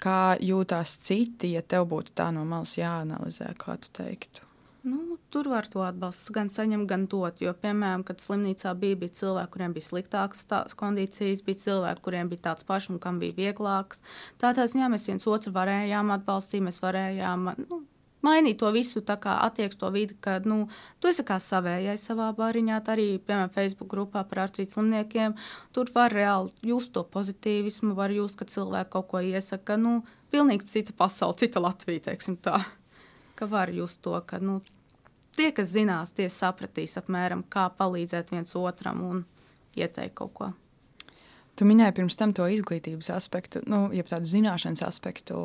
kā jūtās citi, ja tev būtu tā no malas jāanalizē, kā tu teiktu? Nu, tur var to atbalstu gan saņemt, gan dot. Jo, piemēram, kad slimnīcā bija, bija cilvēki, kuriem bija sliktākas kondīcijas, bija cilvēki, kuriem bija tāds pašs un kam bija vieglāks. Tādā ziņā mēs viens otru varējām atbalstīt, mēs varējām nu, mainīt to visu, tā kā attieksmi to vidi, ka nu, tu esi kā savējais savā bariņā, arī, piemēram, Facebook grupā par artrītu slimniekiem. Tur var reāli just to pozitīvismu, var just, ka cilvēki kaut ko iesaka. Nu, pilnīgi cita pasaule, cita Latvija, teiksim tā ka var just to, ka nu, tie, kas zinās, tie sapratīs apmēram, kā palīdzēt viens otram un ieteikt kaut ko. Tu minēji pirms tam to izglītības aspektu, nu, jeb tādu zināšanas aspektu,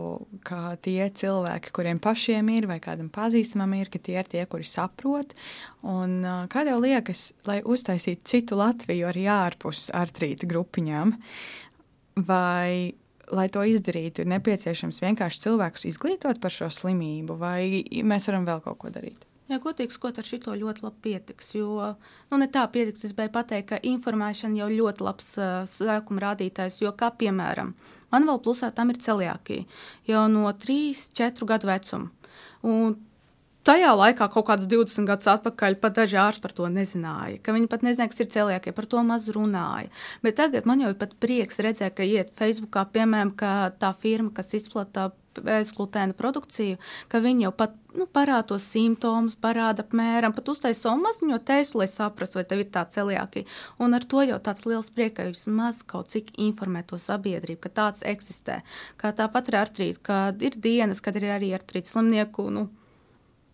ka tie cilvēki, kuriem pašiem ir vai kādam pazīstamam ir, ka tie ir tie, kuri saprot. Un, kā tev liekas, lai uztaisītu citu Latviju arī ārpus artrīta grupiņām, vai lai to izdarītu, ir nepieciešams vienkārši cilvēkus izglītot par šo slimību, vai mēs varam vēl kaut ko darīt? Jā, godīgi sakot, ar šito ļoti labi pietiks. Jo, nu, ne tā pietiks, es gribēju pateikt, ka informēšana jau ļoti labs uh, sākuma rādītājs. Jo, kā piemēram, man vēl plusā tam ir celiākija jau no 3, 4 gadu vecuma. Un tajā laikā, kaut kāds 20 gadus atpakaļ, pat daži ārsti par to nezināja. Viņi pat nezināja, kas ir celiakie, par to maz runāja. Bet tagad man jau ir prieks redzēt, ka iet Facebookā, piemēram, tā firma, kas izplatīja bezglutēna produkciju, ka viņi jau pat nu, parāda tos simptomus, parāda apmēram, pat uztaisa savu maziņo tēstu, lai saprastu, vai tev ir tā celiākija. Un ar to jau tāds liels prieks, ka vismaz kaut cik informē to sabiedrību, ka tāds eksistē. Kā tāpat ar artrītu, kad ir dienas, kad ir arī artrītu slimnieku. Nu,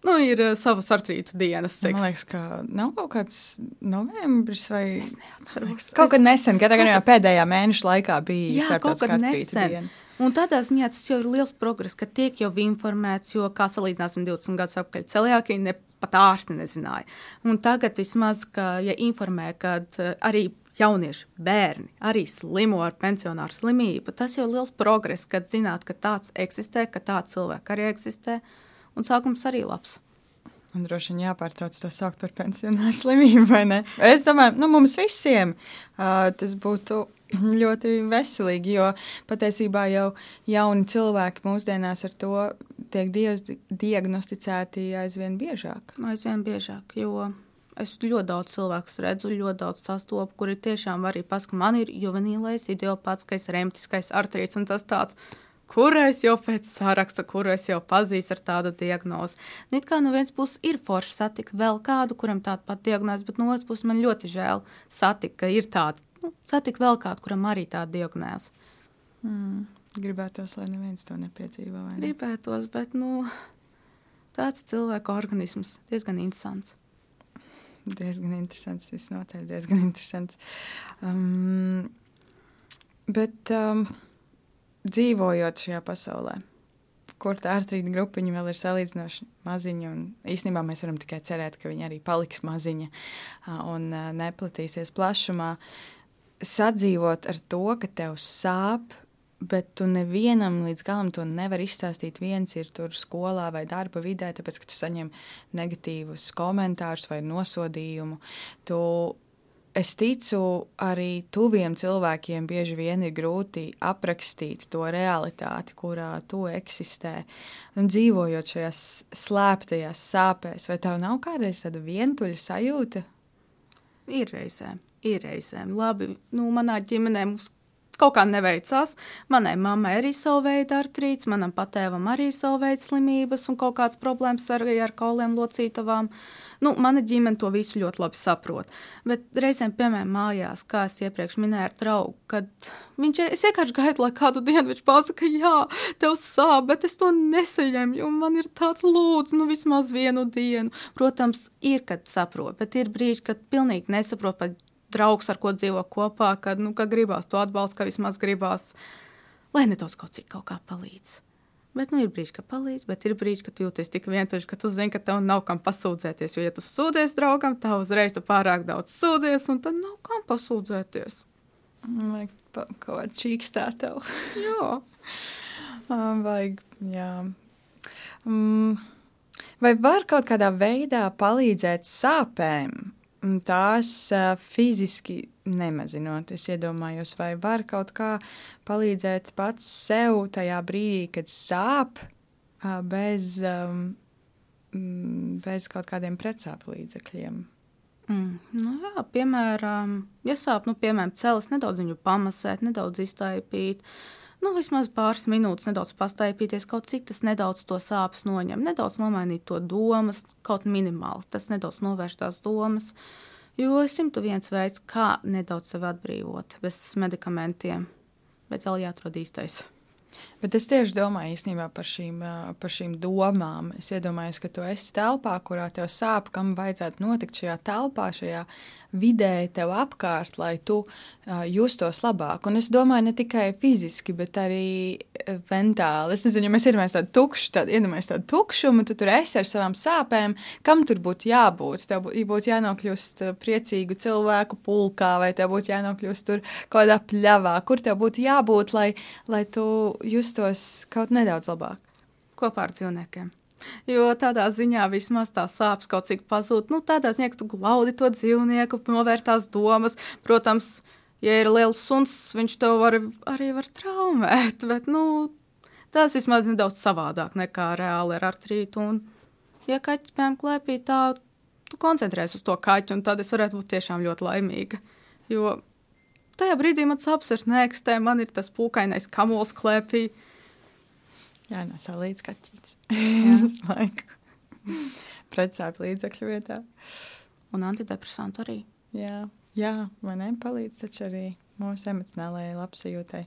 Nu, ir uh, savas artrītu dienas. Teiksim. Man liekas, ka nav kaut kāds novembris vai neatceros. Kaut kad nesen, kad pēdējā mēneša laikā bija kad nesen. Diena. Un tādā ziņā tas jau ir liels progress, ka tiek jau informēts, jo, kā salīdzināsim 20 gadus atpakaļ, celiākī ne pat ārsti nezināja. Un tagad vismaz, ka, ja informē, kad uh, arī jaunieši, bērni arī slimo ar pensionāru slimību, tas jau ir liels progress, kad zināt, ka tāds eksistē, ka tāds cilvēks arī eksistē. Uh, un sākums arī labs. Un droši vien jāpārtrauc to saukt par pensionāru slimību, vai ne? Es domāju, nu, mums visiem uh, tas būtu ļoti veselīgi, jo patiesībā jau jauni cilvēki mūsdienās ar to tiek diagnosticēti aizvien biežāk. Aizvien biežāk, jo es ļoti daudz cilvēku redzu, ļoti daudz sastopu, kuri tiešām arī pasaka, man ir juvenīlais, idiopātiskais, remtiskais artrīts un tas tāds kurais jau pēc saraksta, kurais jau pazīst ar tādu diagnozi. Nīt kā no vienas puses ir forši satikt vēl kādu, kuram tāda pat diagnoze, bet no otras puses man ļoti žēl satikt, ka ir tāda, nu, satikt vēl kādu, kuram arī tāda diagnoze. Mm. Gribētos, lai neviens to nepiedzīvo. Ne? Gribētos, bet nu, tāds cilvēka organisms diezgan interesants. Diezgan interesants, visnotaļ diezgan interesants. Um, bet um, dzīvojot šajā pasaulē, kur tā artrīta grupiņa vēl ir salīdzinoši maziņa. Īstenībā mēs varam tikai cerēt, ka viņa arī paliks maziņa un neplatīsies plašumā. Sadzīvot ar to, ka tev sāp, bet tu nevienam līdz galam to nevar izstāstīt. Viens ir tur skolā vai darba vidē, tāpēc ka tu saņem negatīvus komentārus vai nosodījumu. Tu Es ticu, arī tuviem cilvēkiem bieži vien ir grūti aprakstīt to realitāti, kurā tu eksistē. Un dzīvojot šajās slēptajās sāpēs, vai tev nav kādreiz tāda vientuļa sajūta? Ir reizēm, ir reizēm. Labi, nu, manā ģimenē mums kaut kā neveicās. Manai mammai arī savu veidu artrīts, manam patēvam arī ir savu veidu slimības un kaut kādas problēmas arī ar kauliem locītavām. Nu, mana ģimene to visu ļoti labi saprot. Bet reizēm, piemēram, mājās, kā es iepriekš minēju ar draugu, kad viņš es vienkārši gaidu, lai kādu dienu viņš pasaka, jā, tev sāp, bet es to nesaņemu, un man ir tāds lūdzu, nu vismaz vienu dienu. Protams, ir, kad saprot, bet ir brīži, kad pilnīgi nesaprot pat draugs, ar ko dzīvo kopā, kad, nu, ka gribās to atbalstu, ka vismaz gribās, lai nedaudz kaut cik kaut kā palīdz. Bet nu, ir brīži, ka palīdz, bet ir brīži, ka tu jūties tik vientuļš, ka tu zini, ka tev nav kam pasūdzēties. Jo, ja tu sūdzies draugam, tad uzreiz tu pārāk daudz sūdzies, un tad nav kam pasūdzēties. Vai pa, kaut kāda čīkstā tev. Jā. Um, Vajag, jā. Mm, Vai var kaut kādā veidā palīdzēt sāpēm? Mm, Tās uh, fiziski nemazinot, es iedomājos, vai var kaut kā palīdzēt pats sev tajā brīdī, kad sāp, uh, bez, mm, bez kaut kādiem pretsāpju līdzekļiem. Mm, nu jā, piemēram, ja sāp, nu, piemēram, cēlis nedaudz pamasēt, nedaudz iztaipīt. Nu, vismaz pāris minūtes, nedaudz pastaipīties, kaut cik tas nedaudz to sāpes noņem, nedaudz nomainīt to domas, kaut minimāli. Tas nedaudz novērš tās domas. Jo ir 101 veids, kā nedaudz sevi atbrīvot bez medikamentiem. Bet vēl jāatrod īstais. Bet es tieši domāju īstenībā par šīm, par šīm domām. Es iedomājos, ka tu esi telpā, kurā tev sāp, kam vajadzētu notikt šajā telpā, šajā vidē, tev apkārt, lai tu uh, justos labāk. Un es domāju ne tikai fiziski, bet arī mentāli. Es nezinu, ja mēs iedomājamies tādu tukšu, tādu, iedomājamies tādu tukšumu, tad tur esi ar savām sāpēm. Kam tur būtu jābūt? Tev bū- būtu jānokļūst priecīgu cilvēku pulkā, vai tev būtu jānokļūst tur kaut kādā pļavā, kur tev būtu jābūt, lai, lai tu justos kaut nedaudz labāk. kopā ar dzīvniekiem. Jo tādā ziņā vismaz tās sāpes kaut cik pazūd. Nu, tādā ziņā, ka tu glaudi to dzīvnieku, novērst tās domas. Protams, ja ir liels suns, viņš tev var, arī var traumēt. Bet nu, tas vismaz nedaudz savādāk nekā reāli ar artrītu. Un, ja kaķis piemēram klēpī, tā tu koncentrēsies uz to kaķu, un tad es varētu būt tiešām ļoti laimīga. Jo tajā brīdī man sāpes vairs neeksistē, man ir tas pūkainais kamols klēpī. Jā, nesā līdz kaķītis. Visu laiku. Pretsāpju līdzekļu vietā. Un antidepresantu arī. Jā, jā vai ne? Palīdz taču arī mūsu emocionālajai labsajūtai.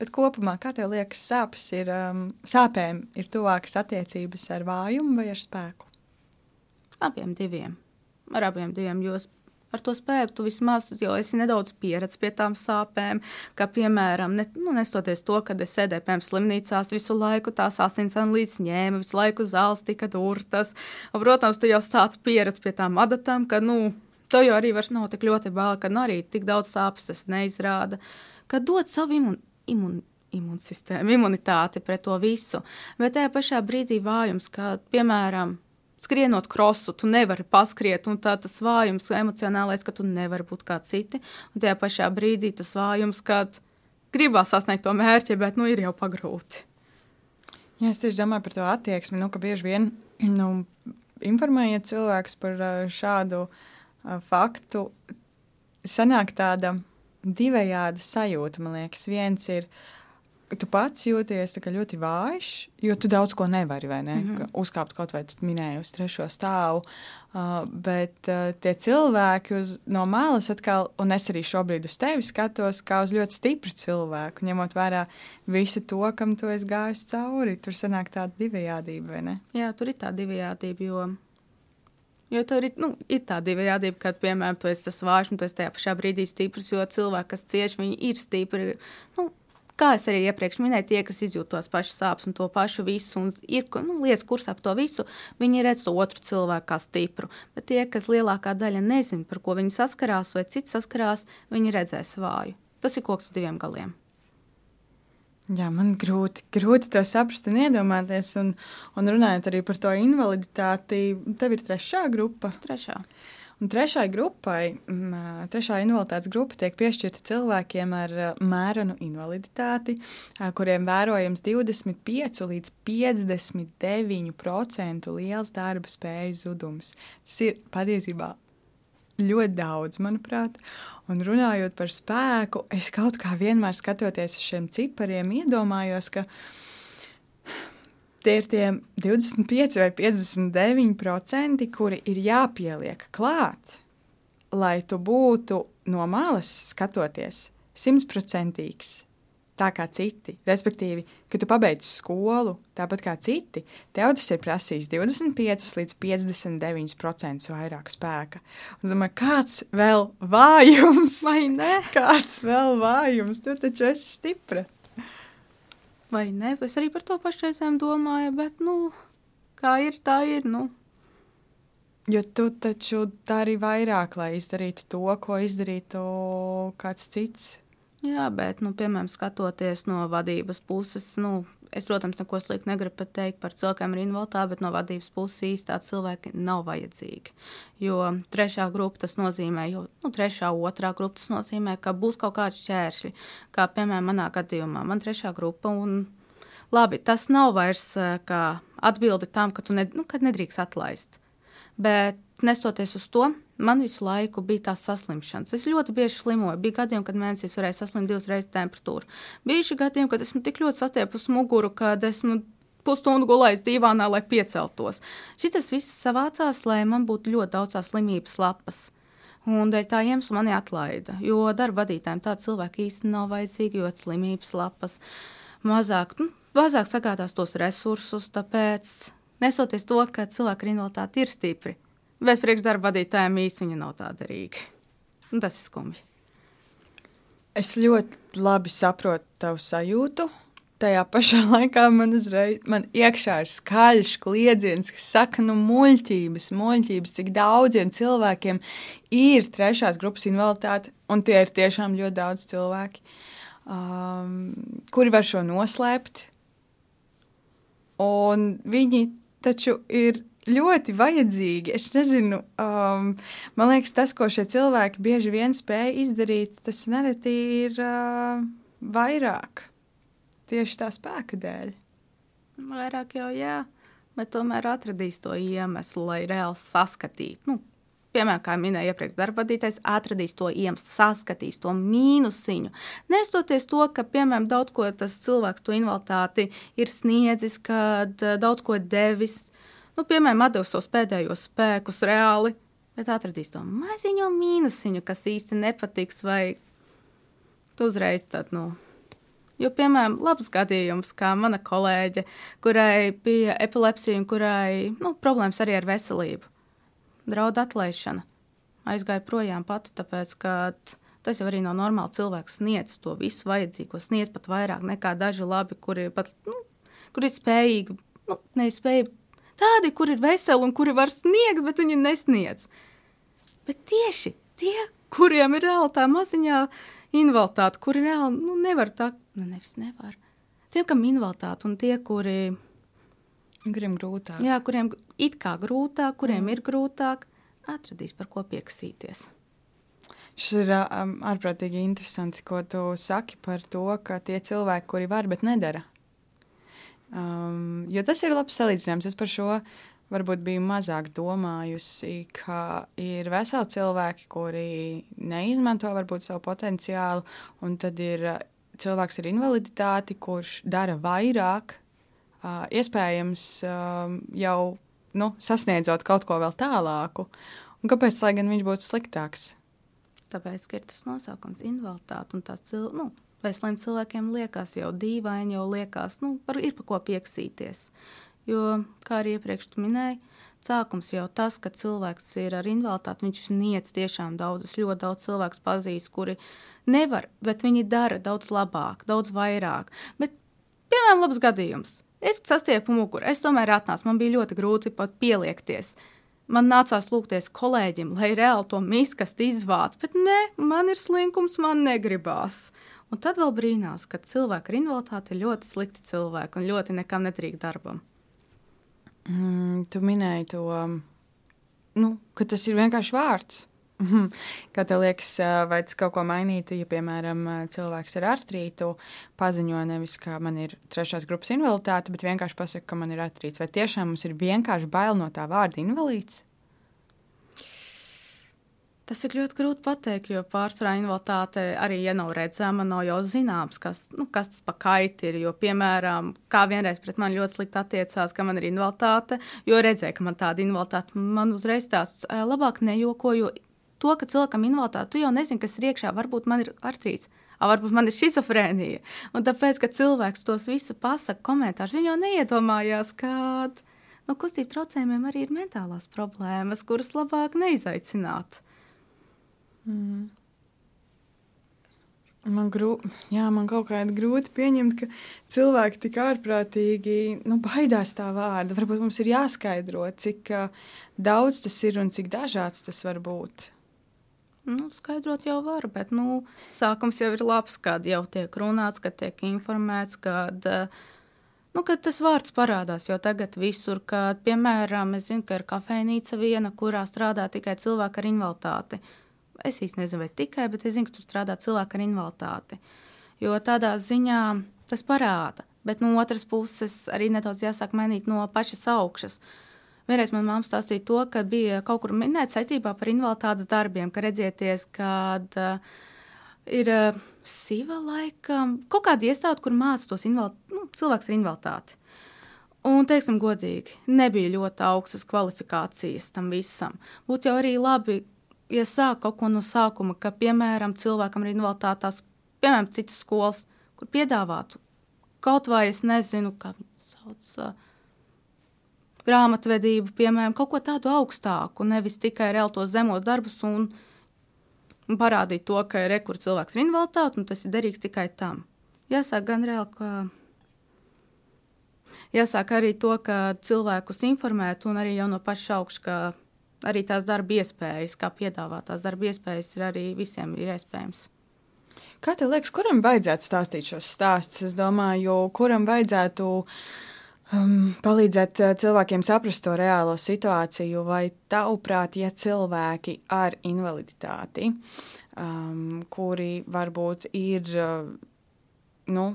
Bet kopumā, kā tev liekas, sāpes ir, um, sāpēm ir tuvākas attiecības ar vājumu vai ar spēku? Abiem diviem. Ar abiem diviem. Jo ar to spēku tu vismaz jau esi nedaudz pieredzējis pie tām sāpēm. Kā piemēram, ne, nu, nestoties to, kad es sēdēju pie slimnīcās, visu laiku tās asins analīzes ņēma, visu laiku zāles tika durtas. Un, protams, tu jau sāc pieredzēt pie tām adatām, ka, nu, tev jau arī vairs nav tik ļoti bail, ka nu, arī tik daudz sāpes tas neizrāda. Kad dod savu imun, imun, imunsistēmu, imunitāti pret to visu. Bet tajā pašā brīdī vājums, kā piemēram, skrienot krosu, tu nevari paskriet, un tā tas vājums emocionālais, ka tu nevari būt kā citi. Un tajā pašā brīdī tas vājums, kad gribās sasniegt to mērķi, bet nu ir jau pagrūti. Jā, es tieši domāju par to attieksmi, nu, ka bieži vien nu, informējiet cilvēkus par šādu ā, faktu. Sanāk tāda divējāda sajūta, man liekas. Viens ir, ka tu pats jūties ļoti vājš, jo tu daudz ko nevari, vai ne? Mm -hmm. Uzkāpt kaut vai tu minēji uz trešo stāvu. Uh, bet uh, tie cilvēki uz, no malas atkal, un es arī šobrīd uz tevi skatos, kā uz ļoti stipru cilvēku, ņemot vērā visu to, kam tu esi gājis cauri. Tur sanāk tāda divējādība, vai ne? Jā, tur ir tā divējādība, jo, jo tur ir, nu, ir tā divējādība, kad, piemēram, tu esi tas vājš un tu esi tajā pašā brīdī stiprs, jo cilvēki, kas cieš, viņi ir stipri. Nu, Kā es arī iepriekš minēju, tie, kas izjūt tos pašus sāpes un to pašu visu, un ir nu, lietas, kuras ap to visu, viņi redz to otru cilvēku kā stipru. Bet tie, kas lielākā daļa nezina, par ko viņi saskarās, vai cits saskarās, viņi redzēs vāju. Tas ir koks ar diviem galiem. Jā, man grūti, grūti to saprast un iedomāties. Un, un runājot arī par to invaliditāti, tev ir trešā grupa. Trešā. Un trešai grupai, mm, trešā invaliditātes grupa tiek piešķirta cilvēkiem ar mērenu invaliditāti, kuriem vērojams 25 līdz 59% liels darba spējas zudums. Tas ir patiesībā ļoti daudz, manuprāt. Un runājot par spēku, es kaut kā vienmēr skatoties uz šiem cipariem, iedomājos, ka tie ir tie 25 vai 59%, kuri ir jāpieliek klāt, lai tu būtu no malas skatoties simtprocentīgs. Tā kā citi, respektīvi, kad tu pabeidz skolu, tāpat kā citi, tev tas ir prasījis 25 līdz 59% vairāk spēka. Un domāju, kāds vēl vājums? Vai ne? Kāds vēl vājums? Tu taču esi stipra. Vai ne? Es arī par to pašreizēm domāju, bet, nu, kā ir, tā ir. Nu. Jo tu taču dari vairāk, lai izdarītu to, ko izdarītu kāds cits. Jā, bet, nu, piemēram, skatoties no vadības puses, nu, es, protams, neko sliktu negribu pateikt par cilvēkiem ar invaliditāti, bet no vadības puses īsti tādi cilvēki nav vajadzīgi. Jo trešā grupa tas nozīmē, jo nu, trešā, otrā grupa tas nozīmē, ka būs kaut kāds šķēršļi, kā piemēram manā gadījumā, man trešā grupa. Un, labi, tas nav vairs kā atbildi tam, ka tu ne, nu, nedrīkst atlaist. Bet nestoties uz to, man visu laiku bija tās saslimšanas. Es ļoti bieži slimoju. Bija gadījumi, kad mēnesis varēja saslimt divas reizes temperatūru. Bija gadījumi, kad esmu tik ļoti satiepusi muguru, kad esmu pusstundu gulējis divānā, lai pieceltos. Šis viss savācās, lai man būtu ļoti daudz slimības lapas. Un dēļ tā iemesla mani atlaida. Jo darba vadītājiem tādi cilvēki īstenībā nav vajadzīgi, jo slimības lapas mazāk, nu, mazāk sagādās tos resursus. Tāpēc, nesoties to, ka cilvēki ar invaliditāti ir stipri, Bet priekšdarba vadītājiem īstenībā viņa nav tāda derīga. Un tas ir skumji. Es ļoti labi saprotu tavu sajūtu. Tajā pašā laikā man uzreiz man iekšā ir skaļš kliedziens, kas saka, nu, muļķības, muļķības, cik daudziem cilvēkiem ir trešās grupas invaliditāte, un tie ir tiešām ļoti daudz cilvēki, um, kuri var šo noslēpt. Un viņi taču ir ļoti vajadzīgi. Es nezinu, um, man liekas, tas, ko šie cilvēki bieži vien spēj izdarīt, tas nereti ir uh, vairāk tieši tā spēka dēļ. Vairāk jau jā, bet tomēr atradīs to iemeslu, lai reāli saskatītu. Nu, piemēram, kā minēja iepriekš, darbvadītājs atradīs to iemeslu, saskatīs to mīnusiņu. Nestoties to, ka, piemēram, daudz ko tas cilvēks to invaliditāti ir sniedzis, kad uh, daudz ko devis, nu, piemēram, atdevis tos pēdējos spēkus reāli, bet atradīs to maziņo mīnusiņu, kas īsti nepatiks, vai uzreiz tad, nu. Jo, piemēram, labs gadījums, kā mana kolēģe, kurai bija epilepsija un kurai nu, problēmas arī ar veselību, draud atlaišana. Aizgāja projām pati, tāpēc, ka tas jau arī nav normāli. Cilvēks sniedz to visu vajadzīgo, sniedz pat vairāk nekā daži labi, kuri, pat, nu, kuri spējīgi, nu, nespēja Tādi, kur ir veseli un kuri var sniegt, bet viņi nesniedz. Bet tieši tie, kuriem ir reāli tā maziņā invaliditāte, kuri reāli nu, nevar tā, nu, nevis nevar. Tiem, kam ir invaliditāte, un tie, kuri. Kuriem grūtāk. Jā, kuriem it kā grūtāk, kuriem mm. ir grūtāk, atradīs par ko pieksīties. Šis ir um, ārprātīgi interesanti, ko tu saki par to, ka tie cilvēki, kuri var, bet nedara, Um, jo tas ir labs salīdzinājums. Es par šo varbūt biju mazāk domājusi, ka ir veseli cilvēki, kuri neizmanto varbūt savu potenciālu, un tad ir uh, cilvēks ar invaliditāti, kurš dara vairāk, uh, iespējams, um, jau nu, sasniedzot kaut ko vēl tālāku. Un kāpēc, lai gan viņš būtu sliktāks? Tāpēc, ka ir tas nosaukums invaliditāte un tās cilvēks. Nu Veseliem cilvēkiem liekas jau dīvaini, jau liekas, nu, par, ir par ko pieksīties. Jo, kā arī iepriekš minēju, sākums jau tas, ka cilvēks ir ar invaliditāti, viņš sniedz tiešām daudz. Es ļoti daudz cilvēku pazīstu, kuri nevar, bet viņi dara daudz labāk, daudz vairāk. Bet, piemēram, labs gadījums. Es sastiepu muguru, es tomēr atnācu, man bija ļoti grūti pat pieliekties. Man nācās lūgties kolēģim, lai reāli to miskastu izvāc, bet nē, man ir slinkums, man negribās. Un tad vēl brīnās, ka cilvēki ar invaliditāti ir ļoti slikti cilvēki un ļoti nekam netrīk darbam. Mm, tu minēji to, nu, ka tas ir vienkārši vārds. Kā tev liekas, vai tas kaut ko mainītu, ja, piemēram, cilvēks ar artrītu paziņo nevis, ka man ir trešās grupas invaliditāte, bet vienkārši pasaka, ka man ir artrīts? Vai tiešām mums ir vienkārši bail no tā vārda invalīds? Tas ir ļoti grūti pateikt, jo pārsvarā invaliditāte arī, ja nav redzama, nav jau zināms, kas, nu, kas tas pa kaiti ir. Jo, piemēram, kā vienreiz pret mani ļoti slikti attiecās, ka man ir invaliditāte, jo redzēja, ka man tāda invaliditāte, man uzreiz tāds labāk nejoko, jo to, ka cilvēkam invaliditāte, tu jau nezini, kas ir iekšā, varbūt man ir artrīts. Varbūt man ir schizofrēnija. Un tāpēc, ka cilvēks tos visu pasakā komentārus, viņš jau neiedomājās, no nu, kustību traucējumiem arī ir mentālās problēmas, kuras labāk neizaicināt. Mm. Man, grū, jā, man kaut kā ir grūti pieņemt, ka cilvēki tik ārprātīgi nu, baidās tā vārda. Varbūt mums ir jāskaidro, cik uh, daudz tas ir un cik dažāds tas var būt. Nu, skaidrot jau var, bet nu, sākums jau ir labs, kad jau tiek runāts, kad tiek informēts, kad, nu, kad tas vārds parādās. Jo tagad visur, kad, piemēram, es zinu, ka ir kafejnīca viena, kurā strādā tikai cilvēki ar invaliditāti. Es īsti nezinu, vai tikai, bet es zinu, ka tur strādā cilvēki ar invaliditāti. Jo tādā ziņā tas parāda. Bet no otras puses arī nedaudz jāsāk mainīt no pašas augšas. Vienreiz man māte stāstīja to, ka bija kaut kur minēta saistībā par invaliditātes darbiem, ka redzieties, kad uh, ir uh, siva laikam, kaut kāda iestāde, kur māca tos invalid, nu, cilvēks ar invaliditāti. Un, teiksim, godīgi, nebija ļoti augstas kvalifikācijas tam visam. Būtu jau arī labi, ja sāk kaut ko no sākuma, ka, piemēram, cilvēkam ar invaliditāti tās, piemēram, citas skolas, kur piedāvātu kaut vai es nezinu, kā viņu sauc. Uh, grāmatvedību, piemēram, kaut ko tādu augstāku, nevis tikai reāli tos zemos darbus un, parādīt to, ka ir rekurors cilvēks ar invaliditāti, un tas ir derīgs tikai tam. Jāsāk gan reāli, ka jāsāk arī to, ka cilvēkus informēt, un arī jau no paša augšas, arī tās darba iespējas, kā piedāvātās darba iespējas, ir arī visiem ir iespējams. Kā tev liekas, kuram vajadzētu stāstīt šos stāstus? Es domāju, kuram vajadzētu um, palīdzēt uh, cilvēkiem saprast to reālo situāciju, vai tavuprāt, ja cilvēki ar invaliditāti, um, kuri varbūt ir, uh, nu,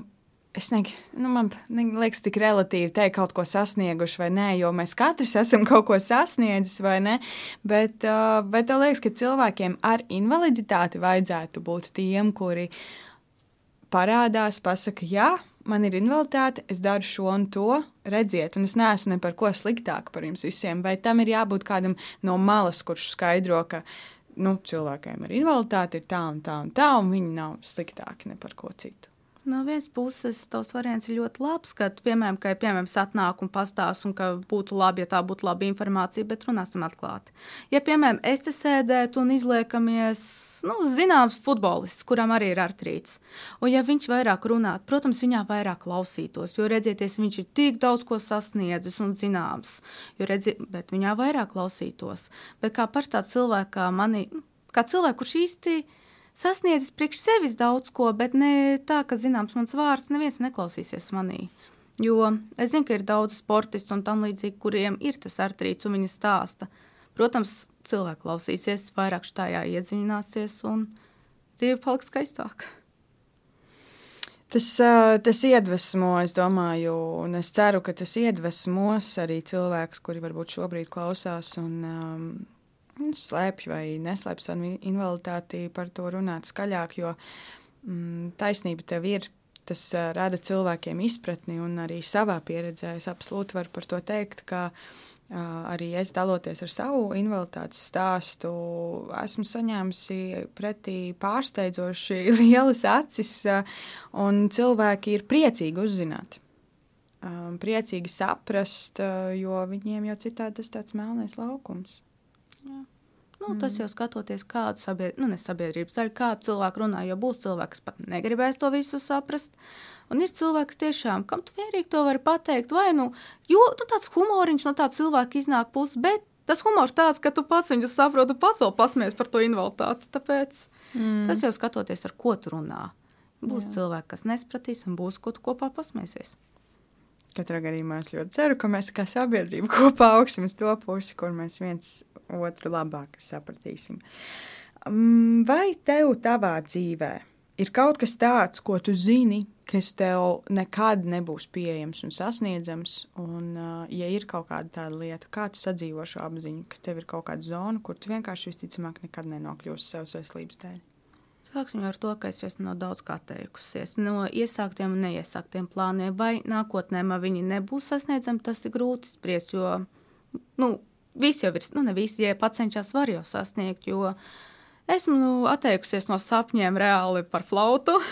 es negribu, nu, man liekas, tik relatīvi teikt, kaut ko sasnieguši vai nē, jo mēs katrs esam kaut ko sasniedzis vai ne. Bet, bet man liekas, ka cilvēkiem ar invaliditāti vajadzētu būt tiem, kuri parādās, pasakā, jā, man ir invaliditāte, es daru šo un to, redziet, un es neesmu ne par ko sliktāka par jums visiem. Vai tam ir jābūt kādam no malas, kurš skaidro, ka nu, cilvēkiem ar invaliditāti ir tā un tā un tā, un viņi nav sliktāki ne par ko citu. No vienas puses, tas variants ir ļoti labs, ka, piemēram, ka, piemēram, atnāk un pastāst, un ka būtu labi, ja tā būtu laba informācija, bet runāsim atklāti. Ja, piemēram, es te sēdētu un izliekamies, nu, zināms, futbolists, kuram arī ir artrīts, un ja viņš vairāk runātu, protams, viņā vairāk klausītos, jo, redzieties, viņš ir tik daudz ko sasniedzis un zināms, jo, redzi, bet viņā vairāk klausītos. Bet kā par tādu cilvēku kā mani, nu, kā cilvēku, kurš īsti ir sasniedzis priekš sevis daudz ko, bet ne tā, ka zināms mans vārds, neviens neklausīsies manī. Jo es zinu, ka ir daudz sportistu un tam līdzīgi, kuriem ir tas artrīts un viņi stāsta. Protams, cilvēki klausīsies, vairāk šajā iedziļināsies un dzīve paliks skaistāka. Tas, tas iedvesmo, es domāju, un es ceru, ka tas iedvesmos arī cilvēkus, kuri varbūt šobrīd klausās un um, slēpj vai neslēpj savu invaliditāti, par to runāt skaļāk, jo mm, taisnība tev ir. Tas uh, rada cilvēkiem izpratni, un arī savā pieredzē es absolūti varu par to teikt, ka uh, arī es daloties ar savu invaliditātes stāstu, esmu saņēmusi pretī pārsteidzoši lielas acis, uh, un cilvēki ir priecīgi uzzināt. Priecīgi saprast, jo viņiem jau citādi tas tāds melnais laukums. Jā. Nu, mm. Tas jau skatoties, kāda sabied... nu, sabiedrības daļa, kāda cilvēka runā, jo būs cilvēks, kas pat negribēs to visu saprast. Un ir cilvēks, tiešām, kam tu vienīgi to vari pateikt, vai nu, jo tu tāds humoriņš no tā cilvēka iznāk puses, bet tas humors tāds, ka tu pats viņu saproti, pats vēl pasmies par to invaliditāti. Tāpēc mm. tas jau skatoties, ar ko tu runā. Būs Jā. cilvēki, kas nespratīs, un būs, ko tu kopā pasmiesies. Katrā gadījumā es ļoti ceru, ka mēs kā sabiedrība kopā augsim uz to pusi, kur mēs viens otru labāk sapratīsim. Mm, vai tev tavā dzīvē ir kaut kas tāds, ko tu zini, kas tev nekad nebūs pieejams un sasniedzams, un, uh, ja ir kaut kāda tāda lieta, kā tu sadzīvo šo apziņu, ka tev ir kaut kāda zona, kur tu vienkārši visticamāk nekad nenokļūsi savas veselības dēļ? Sāksim ar to, ka es esmu no daudz kā teikusies. No iesāktiem un neiesāktiem plāniem, vai nākotnē man viņi nebūs sasniedzami, tas ir grūti spriest. Jo nu, visi jau ir, nu, ne visi, ja pats cenšas, var jau sasniegt. Jo esmu nu, atteikusies no sapņiem reāli par flautu.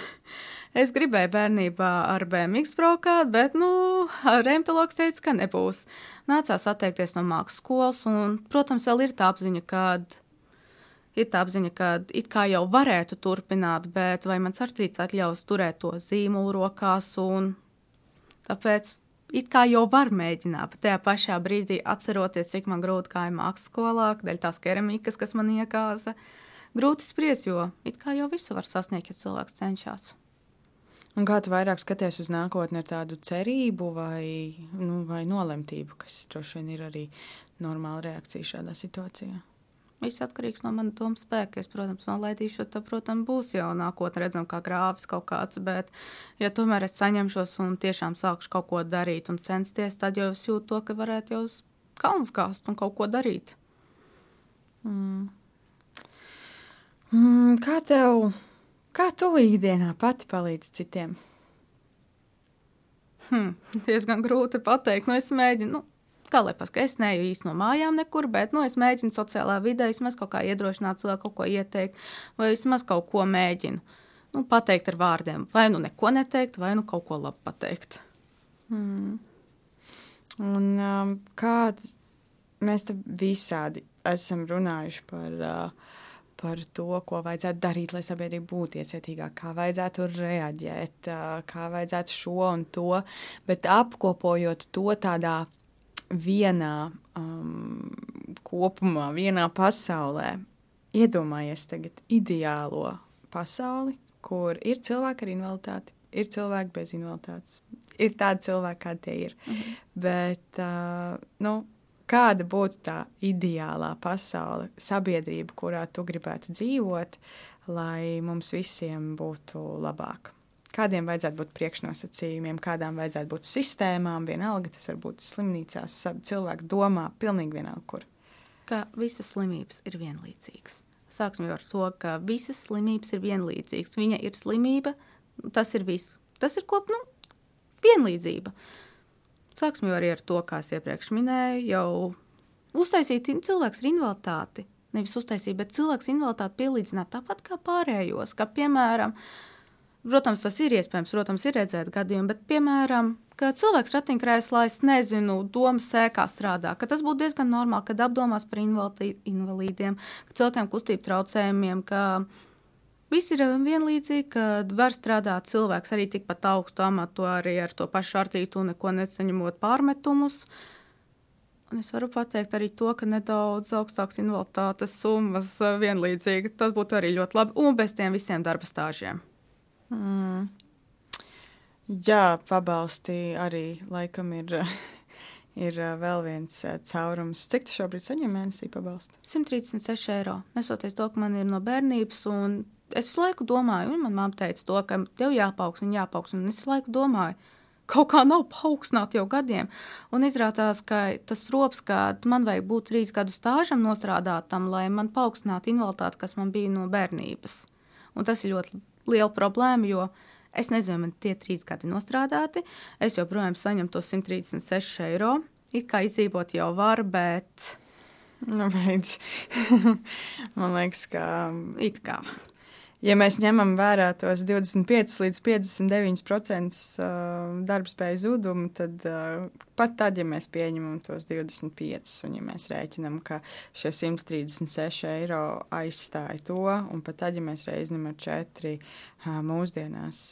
Es gribēju bērnībā ar BMW braukāt, bet nu, reumatologs teica, ka nebūs. Nācās atteikties no mākslas skolas, un, protams, vēl ir tā apziņa, ka ir tā apziņa, ka it kā jau varētu turpināt, bet vai mans artrīts atļaus turēt to zīmolu rokās, tāpēc it kā jau var mēģināt, bet tajā pašā brīdī atceroties, cik man grūti gāja mākslas skolā, dēļ tās keramikas, kas man iekāza. grūti spriest, jo it kā jau visu var sasniegt, ja cilvēks cenšas. Un kā tu vairāk skaties uz nākotni ar tādu cerību vai, nu, vai nolemtību, kas droši vien ir arī normāla reakcija šādā situācijā? Viss atkarīgs no manas domu spēka. Es, protams, nolaidīšu, tad, protams, būs jau nākotnē redzams, kā grāvis kaut kāds. Bet, ja tomēr es saņemšos un tiešām sākšu kaut ko darīt un censties, tad jau es jūtu to, ka varētu jau uz kalnu kāst un kaut ko darīt. Mm. Mm, kā tev? Kā tu ikdienā pati palīdzi citiem? Hmm, diezgan grūti pateikt. Nu, es mēģinu, nu, kā lai pasakā, es neju īsti no mājām nekur, bet nu, es mēģinu sociālā vidē vismaz kaut kā iedrošināt cilvēku, kaut ko ieteikt, vai vismaz kaut ko mēģinu nu, pateikt ar vārdiem. Vai nu neko neteikt, vai nu kaut ko labi pateikt. Hmm. Un um, kāds mēs te visādi esam runājuši par. Uh, par to, ko vajadzētu darīt, lai sabiedrība būtu iecietīgāka, kā vajadzētu reaģēt, kā vajadzētu šo un to, bet apkopojot to tādā vienā um, kopumā, vienā pasaulē. Iedomājies tagad ideālo pasauli, kur ir cilvēki ar invaliditāti, ir cilvēki bez invaliditātes. Ir tādi cilvēki, kādi tie ir. Mhm. Bet, uh, nu, kāda būtu tā ideālā pasaule, sabiedrība, kurā tu gribētu dzīvot, lai mums visiem būtu labāk. Kādiem vajadzētu būt priekšnosacījumiem, kādām vajadzētu būt sistēmām, vienalga tas var būt slimnīcās, cilvēku domā, pilnīgi vienalga, kur. Ka visas slimības ir vienlīdzīgas. Sāksim ar to, ka visas slimības ir vienlīdzīgas. Viņa ir slimība, tas ir viss. Tas ir kop, nu, vienlīdzība. Uh, Sāksim jau ar to, kā es iepriekš minēju, jau uztaisīt cilvēks ar invaliditāti. Nevis uztaisīt, bet cilvēks invaliditāti pielīdzināt tāpat kā pārējos. Kā piemēram, protams, tas ir iespējams, protams, ir redzēt gadījumu, bet, piemēram, ka cilvēks ratiņkrēslā, es nezinu, domas sēkā strādā, ka tas būtu diezgan normāli, kad apdomās par invalīdiem, ka cilvēkiem kustību traucējumiem, ka Viss ir vienlīdzīgi, kad var strādāt cilvēks arī tikpat augstu amatu, arī ar to pašu artītu, neko nesaņemot pārmetumus. Un es varu pateikt arī to, ka nedaudz augstākas invaliditātes summas vienlīdzīgi. Tas būtu arī ļoti labi. Un bez tiem visiem darba stāžiem. Mm. Jā, pabalsti arī laikam ir. ir vēl viens caurums. Cik tu šobrīd saņem mēnesī pabalstu? 136 eiro. Nesoties to, ka man ir no bērnības, un es laiku domāju, un manā mamma teica to, ka tev jāpaukstina, jāpaukstina. Un es laiku domāju, kaut kā nav paaugstināta jau gadiem. Un izrādās, ka tas rops, ka man vajag būt trīs gadu stāžam nostrādātam, lai man paaugstinātu invaliditāti, kas man bija no bērnības. Un tas ir ļoti liela problēma, jo es nezinu, man tie trīs gadi nostrādāti. Es joprojām saņemu tos 136 eiro. It kā izdzīvot jau var, bet. Nu, man liekas, ka. It kā ja mēs ņemam vērā tos 25 līdz 59% darbspēju zudumu, tad pat tad, ja mēs pieņemam tos 25, un ja mēs rēķinam, ka šie 136 eiro aizstāja to, un pat tad, ja mēs reizinām ar 4 mūsdienās,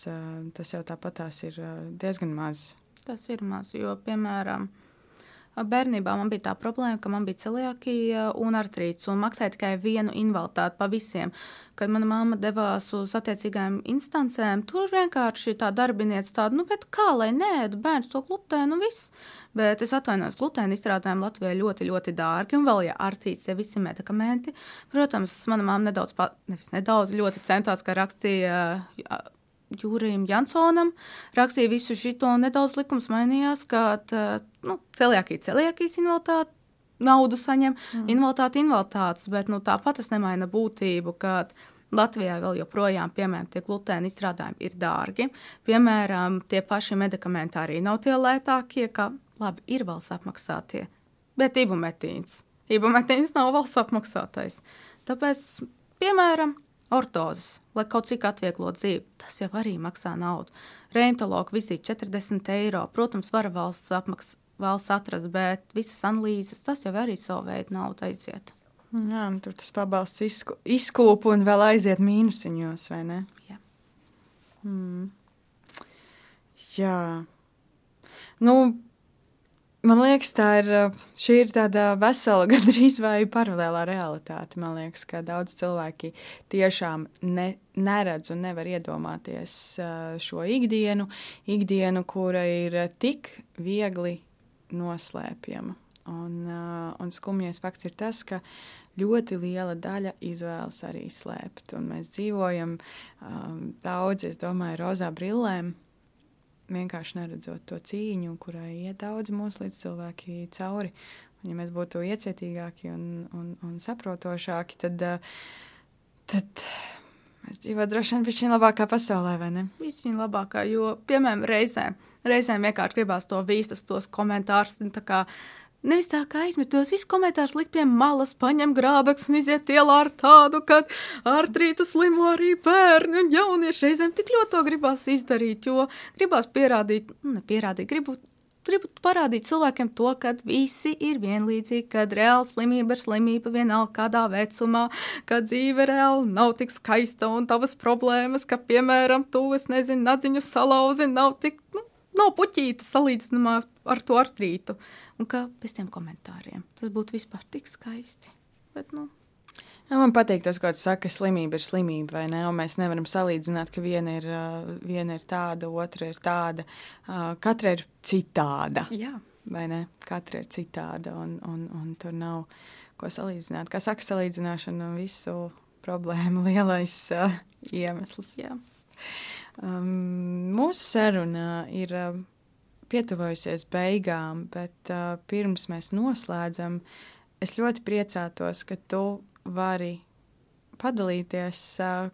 tas jau tāpat tās ir diezgan maz. Tas ir maz, jo, piemēram, Bērnībā man bija tā problēma, ka man bija celiakija un artrīts, un maksāja tikai vienu invaliditāti pa visiem. Kad mana mamma devās uz attiecīgām instancēm, tur vienkārši tā darbinieca tāda, nu, kā lai nē, bērns to glutēnu, nu viss. Bet es atvainojos, glutēna izstrādājumi Latvijā ļoti, ļoti dārgi, un vēl, ja artrīts, ja visi medikamenti, protams, mana mamma nedaudz, nevis nedaudz, ļoti centās, ka rakstīja Jūrijam Jansonam rakstīja visu šo nedaudz likums mainījās, kad nu, celiakī celiakīs invaliditāte naudu saņem, mm. invaliditāte invaliditātes, bet nu, tāpat tas nemaina būtību, ka Latvijā vēl joprojām, piemēram, tie glutēna izstrādājumi ir dārgi. Piemēram, tie paši medikamenti arī nav tie lētākie, kā labi ir valsts apmaksātie, bet ibumetīns. Ibumetīns nav valsts apmaksātais. Tāpēc, piemēram, ortozes, lai kaut cik atvieglotu dzīvi. Tas jau arī maksā naudu. Reimtologa vizīte 40 eiro. Protams, var valsts apmaksāt. Valsts atrast, bet visas analīzes, tas jau arī savu veidu naudu aiziet. Jā, nu, tur tas pabalsts izku, izkūpa un vēl aiziet mīnusiņos, vai ne? Jā. Mm. Jā. Nu, Man liekas, tā ir, ir tāda vesela, gandrīz vai paralēlā realitāte. Man liekas, ka daudz cilvēki tiešām ne, neredz un nevar iedomāties šo ikdienu, ikdienu, kura ir tik viegli noslēpjama. Un, un skumjais fakts ir tas, ka ļoti liela daļa izvēlas arī slēpt. Un mēs dzīvojam um, daudz, es domāju, rozā brillēm vienkārši neredzot to cīņu, kurai iet daudz mūsu līdzcilvēki cauri. Un, ja mēs būtu iecietīgāki un, un, un saprotošāki, tad, tad mēs dzīvotu droši vien pie labākā pasaulē, vai ne? Viņa labākā, jo, piemēram, reizēm, reizēm vienkārši gribās to vīstas, tos komentārus. Nevis tā kā aizmetos, visu komentārus likt pie malas, paņem grābekli un iziet ielā ar tādu, ka ar trītu slimo arī bērni un jaunieši reizēm tik ļoti to gribās izdarīt, jo gribās pierādīt, nu, nepierādīt, gribu, gribu parādīt cilvēkiem to, ka visi ir vienlīdzīgi, ka reāli slimība ir slimība vienalga kādā vecumā, ka dzīve reāli nav tik skaista un tavas problēmas, ka, piemēram, tu, es nezinu, nadziņu salauzi, nav tik, nu, nav puķīta salīdzinājumā ar to artrītu. Un kā bez tiem komentāriem. Tas būtu vispār tik skaisti. Bet, nu, Ja, man patīk tas, ko tu saki, ka slimība ir slimība, vai ne? Un mēs nevaram salīdzināt, ka viena ir, viena ir tāda, otra ir tāda. Katra ir citāda. Jā. Vai ne? Katra ir citāda, un, un, un tur nav ko salīdzināt. Kā saka, salīdzināšana visu problēmu lielais uh, iemesls. Jā. Um, mūsu saruna ir uh, pietuvojusies beigām, bet uh, pirms mēs noslēdzam, es ļoti priecātos, ka tu vari padalīties uh,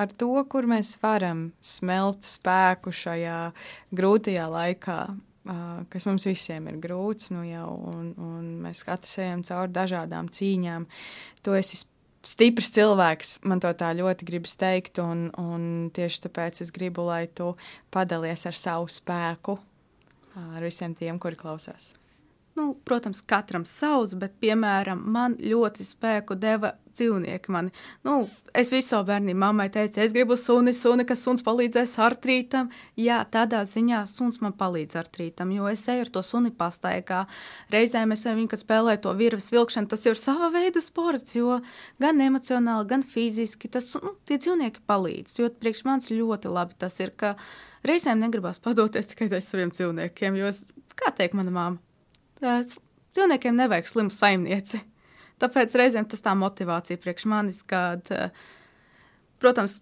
ar to, kur mēs varam smelt spēku šajā grūtajā laikā. Uh, kas mums visiem ir grūts, nu jau, un, un mēs katrs ejam cauri dažādām cīņām. Tu esi stiprs cilvēks, man to tā ļoti gribas teikt, un, un tieši tāpēc es gribu, lai tu padalies ar savu spēku ar visiem tiem, kuri klausās. Nu, protams, katram savs, bet, piemēram, man ļoti spēku deva dzīvnieki. Mani. Nu, es visu savu bērnu mammai teicu, es gribu suni, suni, kas suns palīdzēs artrītam. Jā, tādā ziņā suns man palīdz artrītam, jo es eju ar to suni pastaigā. Reizēm es viņu, kad spēlēju to virves vilkšanu, tas ir sava veida sports, jo gan emocionāli, gan fiziski tas, nu, tie dzīvnieki palīdz. Jo priekš manis ļoti labi tas ir, ka reizēm negribas padoties tikai saviem dzīvniekiem, jo, es, kā teikt mana māma, Cilvēkiem nevajag slimu saimnieci. Tāpēc reizēm tas tā motivācija priekš manis, kad, protams,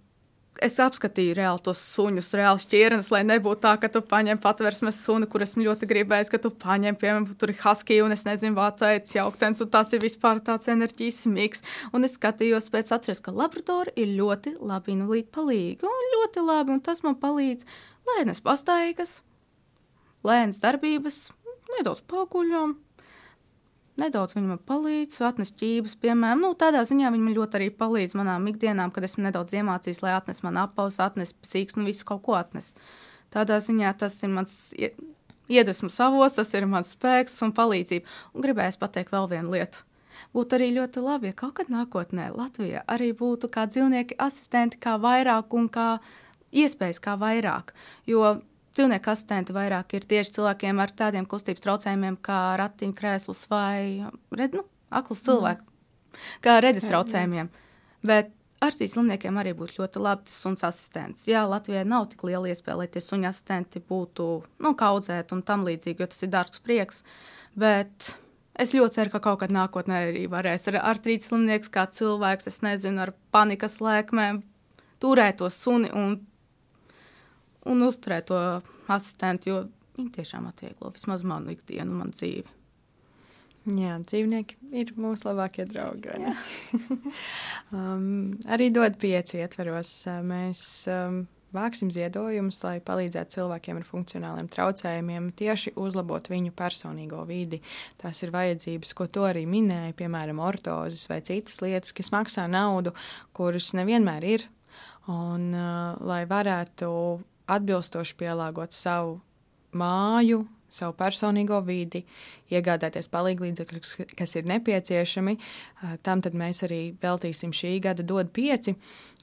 es apskatīju reāli tos suņus, reāli šķirnes, lai nebūtu tā, ka tu paņem patversmes suni, kur esmu ļoti gribējis, ka tu paņem, piemēram, tur ir husky un es nezinu, vācēts jauktens, un tas ir vispār tāds enerģijas miks. Un es skatījos pēc atceries, ka laboratori ir ļoti labi invalīdi palīgi, un ļoti labi, un tas man palīdz lēnas pastaigas, lēnas darbības, nedaudz paguļam. Nedaudz viņam palīdz, atnes ķības, piemēram, nu, tādā ziņā viņa man ļoti arī palīdz manām ikdienām, kad esmu nedaudz iemācījis, lai atnes man apaus, atnes sīks, nu, visu kaut ko atnes. Tādā ziņā tas ir mans iedvesmas avots, tas ir mans spēks un palīdzība. Un gribēju pateikt vēl vienu lietu. Būtu arī ļoti labi, ja kaut kad nākotnē Latvijā arī būtu kā dzīvnieki asistenti, kā vairāk un kā iespējas, kā vairāk. Jo dzīvnieku asistenti vairāk ir tieši cilvēkiem ar tādiem kustības traucējumiem, kā ratiņkrēsls vai red, nu, akls cilvēks, mm. kā redzes traucējumiem. Bet ar šīs slimniekiem arī būtu ļoti labi tas suns asistents. Jā, Latvijai nav tik liela iespēja, lai tie suņu asistenti būtu nu, kaudzēti un tam līdzīgi, jo tas ir dārgs prieks. Bet es ļoti ceru, ka kaut kad nākotnē arī varēs ar, ar trīs slimnieks, kā cilvēks, es nezinu, ar panikas lēkmēm turēt to suni un un uzturēt to asistentu, jo viņi tiešām atvieglo vismaz manu ikdienu, manu dzīvi. Jā, dzīvnieki ir mūsu labākie draugi. um, arī dod pieci ietveros. Mēs um, vāksim ziedojumus, lai palīdzētu cilvēkiem ar funkcionāliem traucējumiem, tieši uzlabot viņu personīgo vidi. Tās ir vajadzības, ko to arī minēja, piemēram, ortozes vai citas lietas, kas maksā naudu, kuras nevienmēr ir. Un, uh, lai varētu atbilstoši pielāgot savu māju, savu personīgo vidi, iegādāties palīdzekļus, kas ir nepieciešami. Tam mēs arī veltīsim šī gada dod pieci.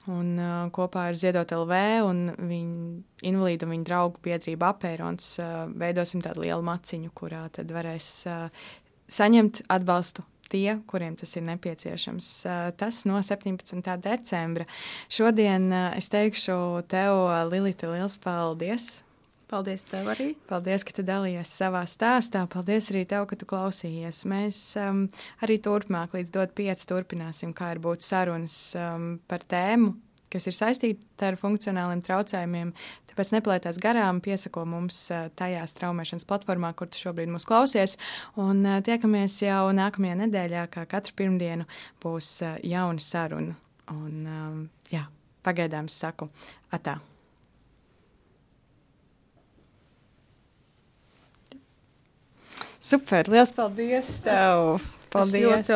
Un, uh, kopā ar Ziedot LV un viņu invalīdu un viņu draugu biedrību apērons uh, veidosim tādu lielu maciņu, kurā tad varēs uh, saņemt atbalstu tie, kuriem tas ir nepieciešams. Tas no 17. decembra. Šodien es teikšu tev, Lilita, liels paldies! Paldies tev arī. Paldies, ka tu dalījies savā stāstā. Paldies arī tev, ka tu klausījies. Mēs um, arī turpmāk, līdz dot pieci, turpināsim, kā ir būt sarunas um, par tēmu, kas ir saistīta ar funkcionāliem traucējumiem. Tāpēc neplētās garām, piesako mums tajā straumēšanas platformā, kur tu šobrīd mūs klausies. Un tiekamies jau nākamajā nedēļā, kā katru pirmdienu būs jauna saruna. Un, jā, pagaidām saku atā. Super! Lielas paldies tev! Paldies!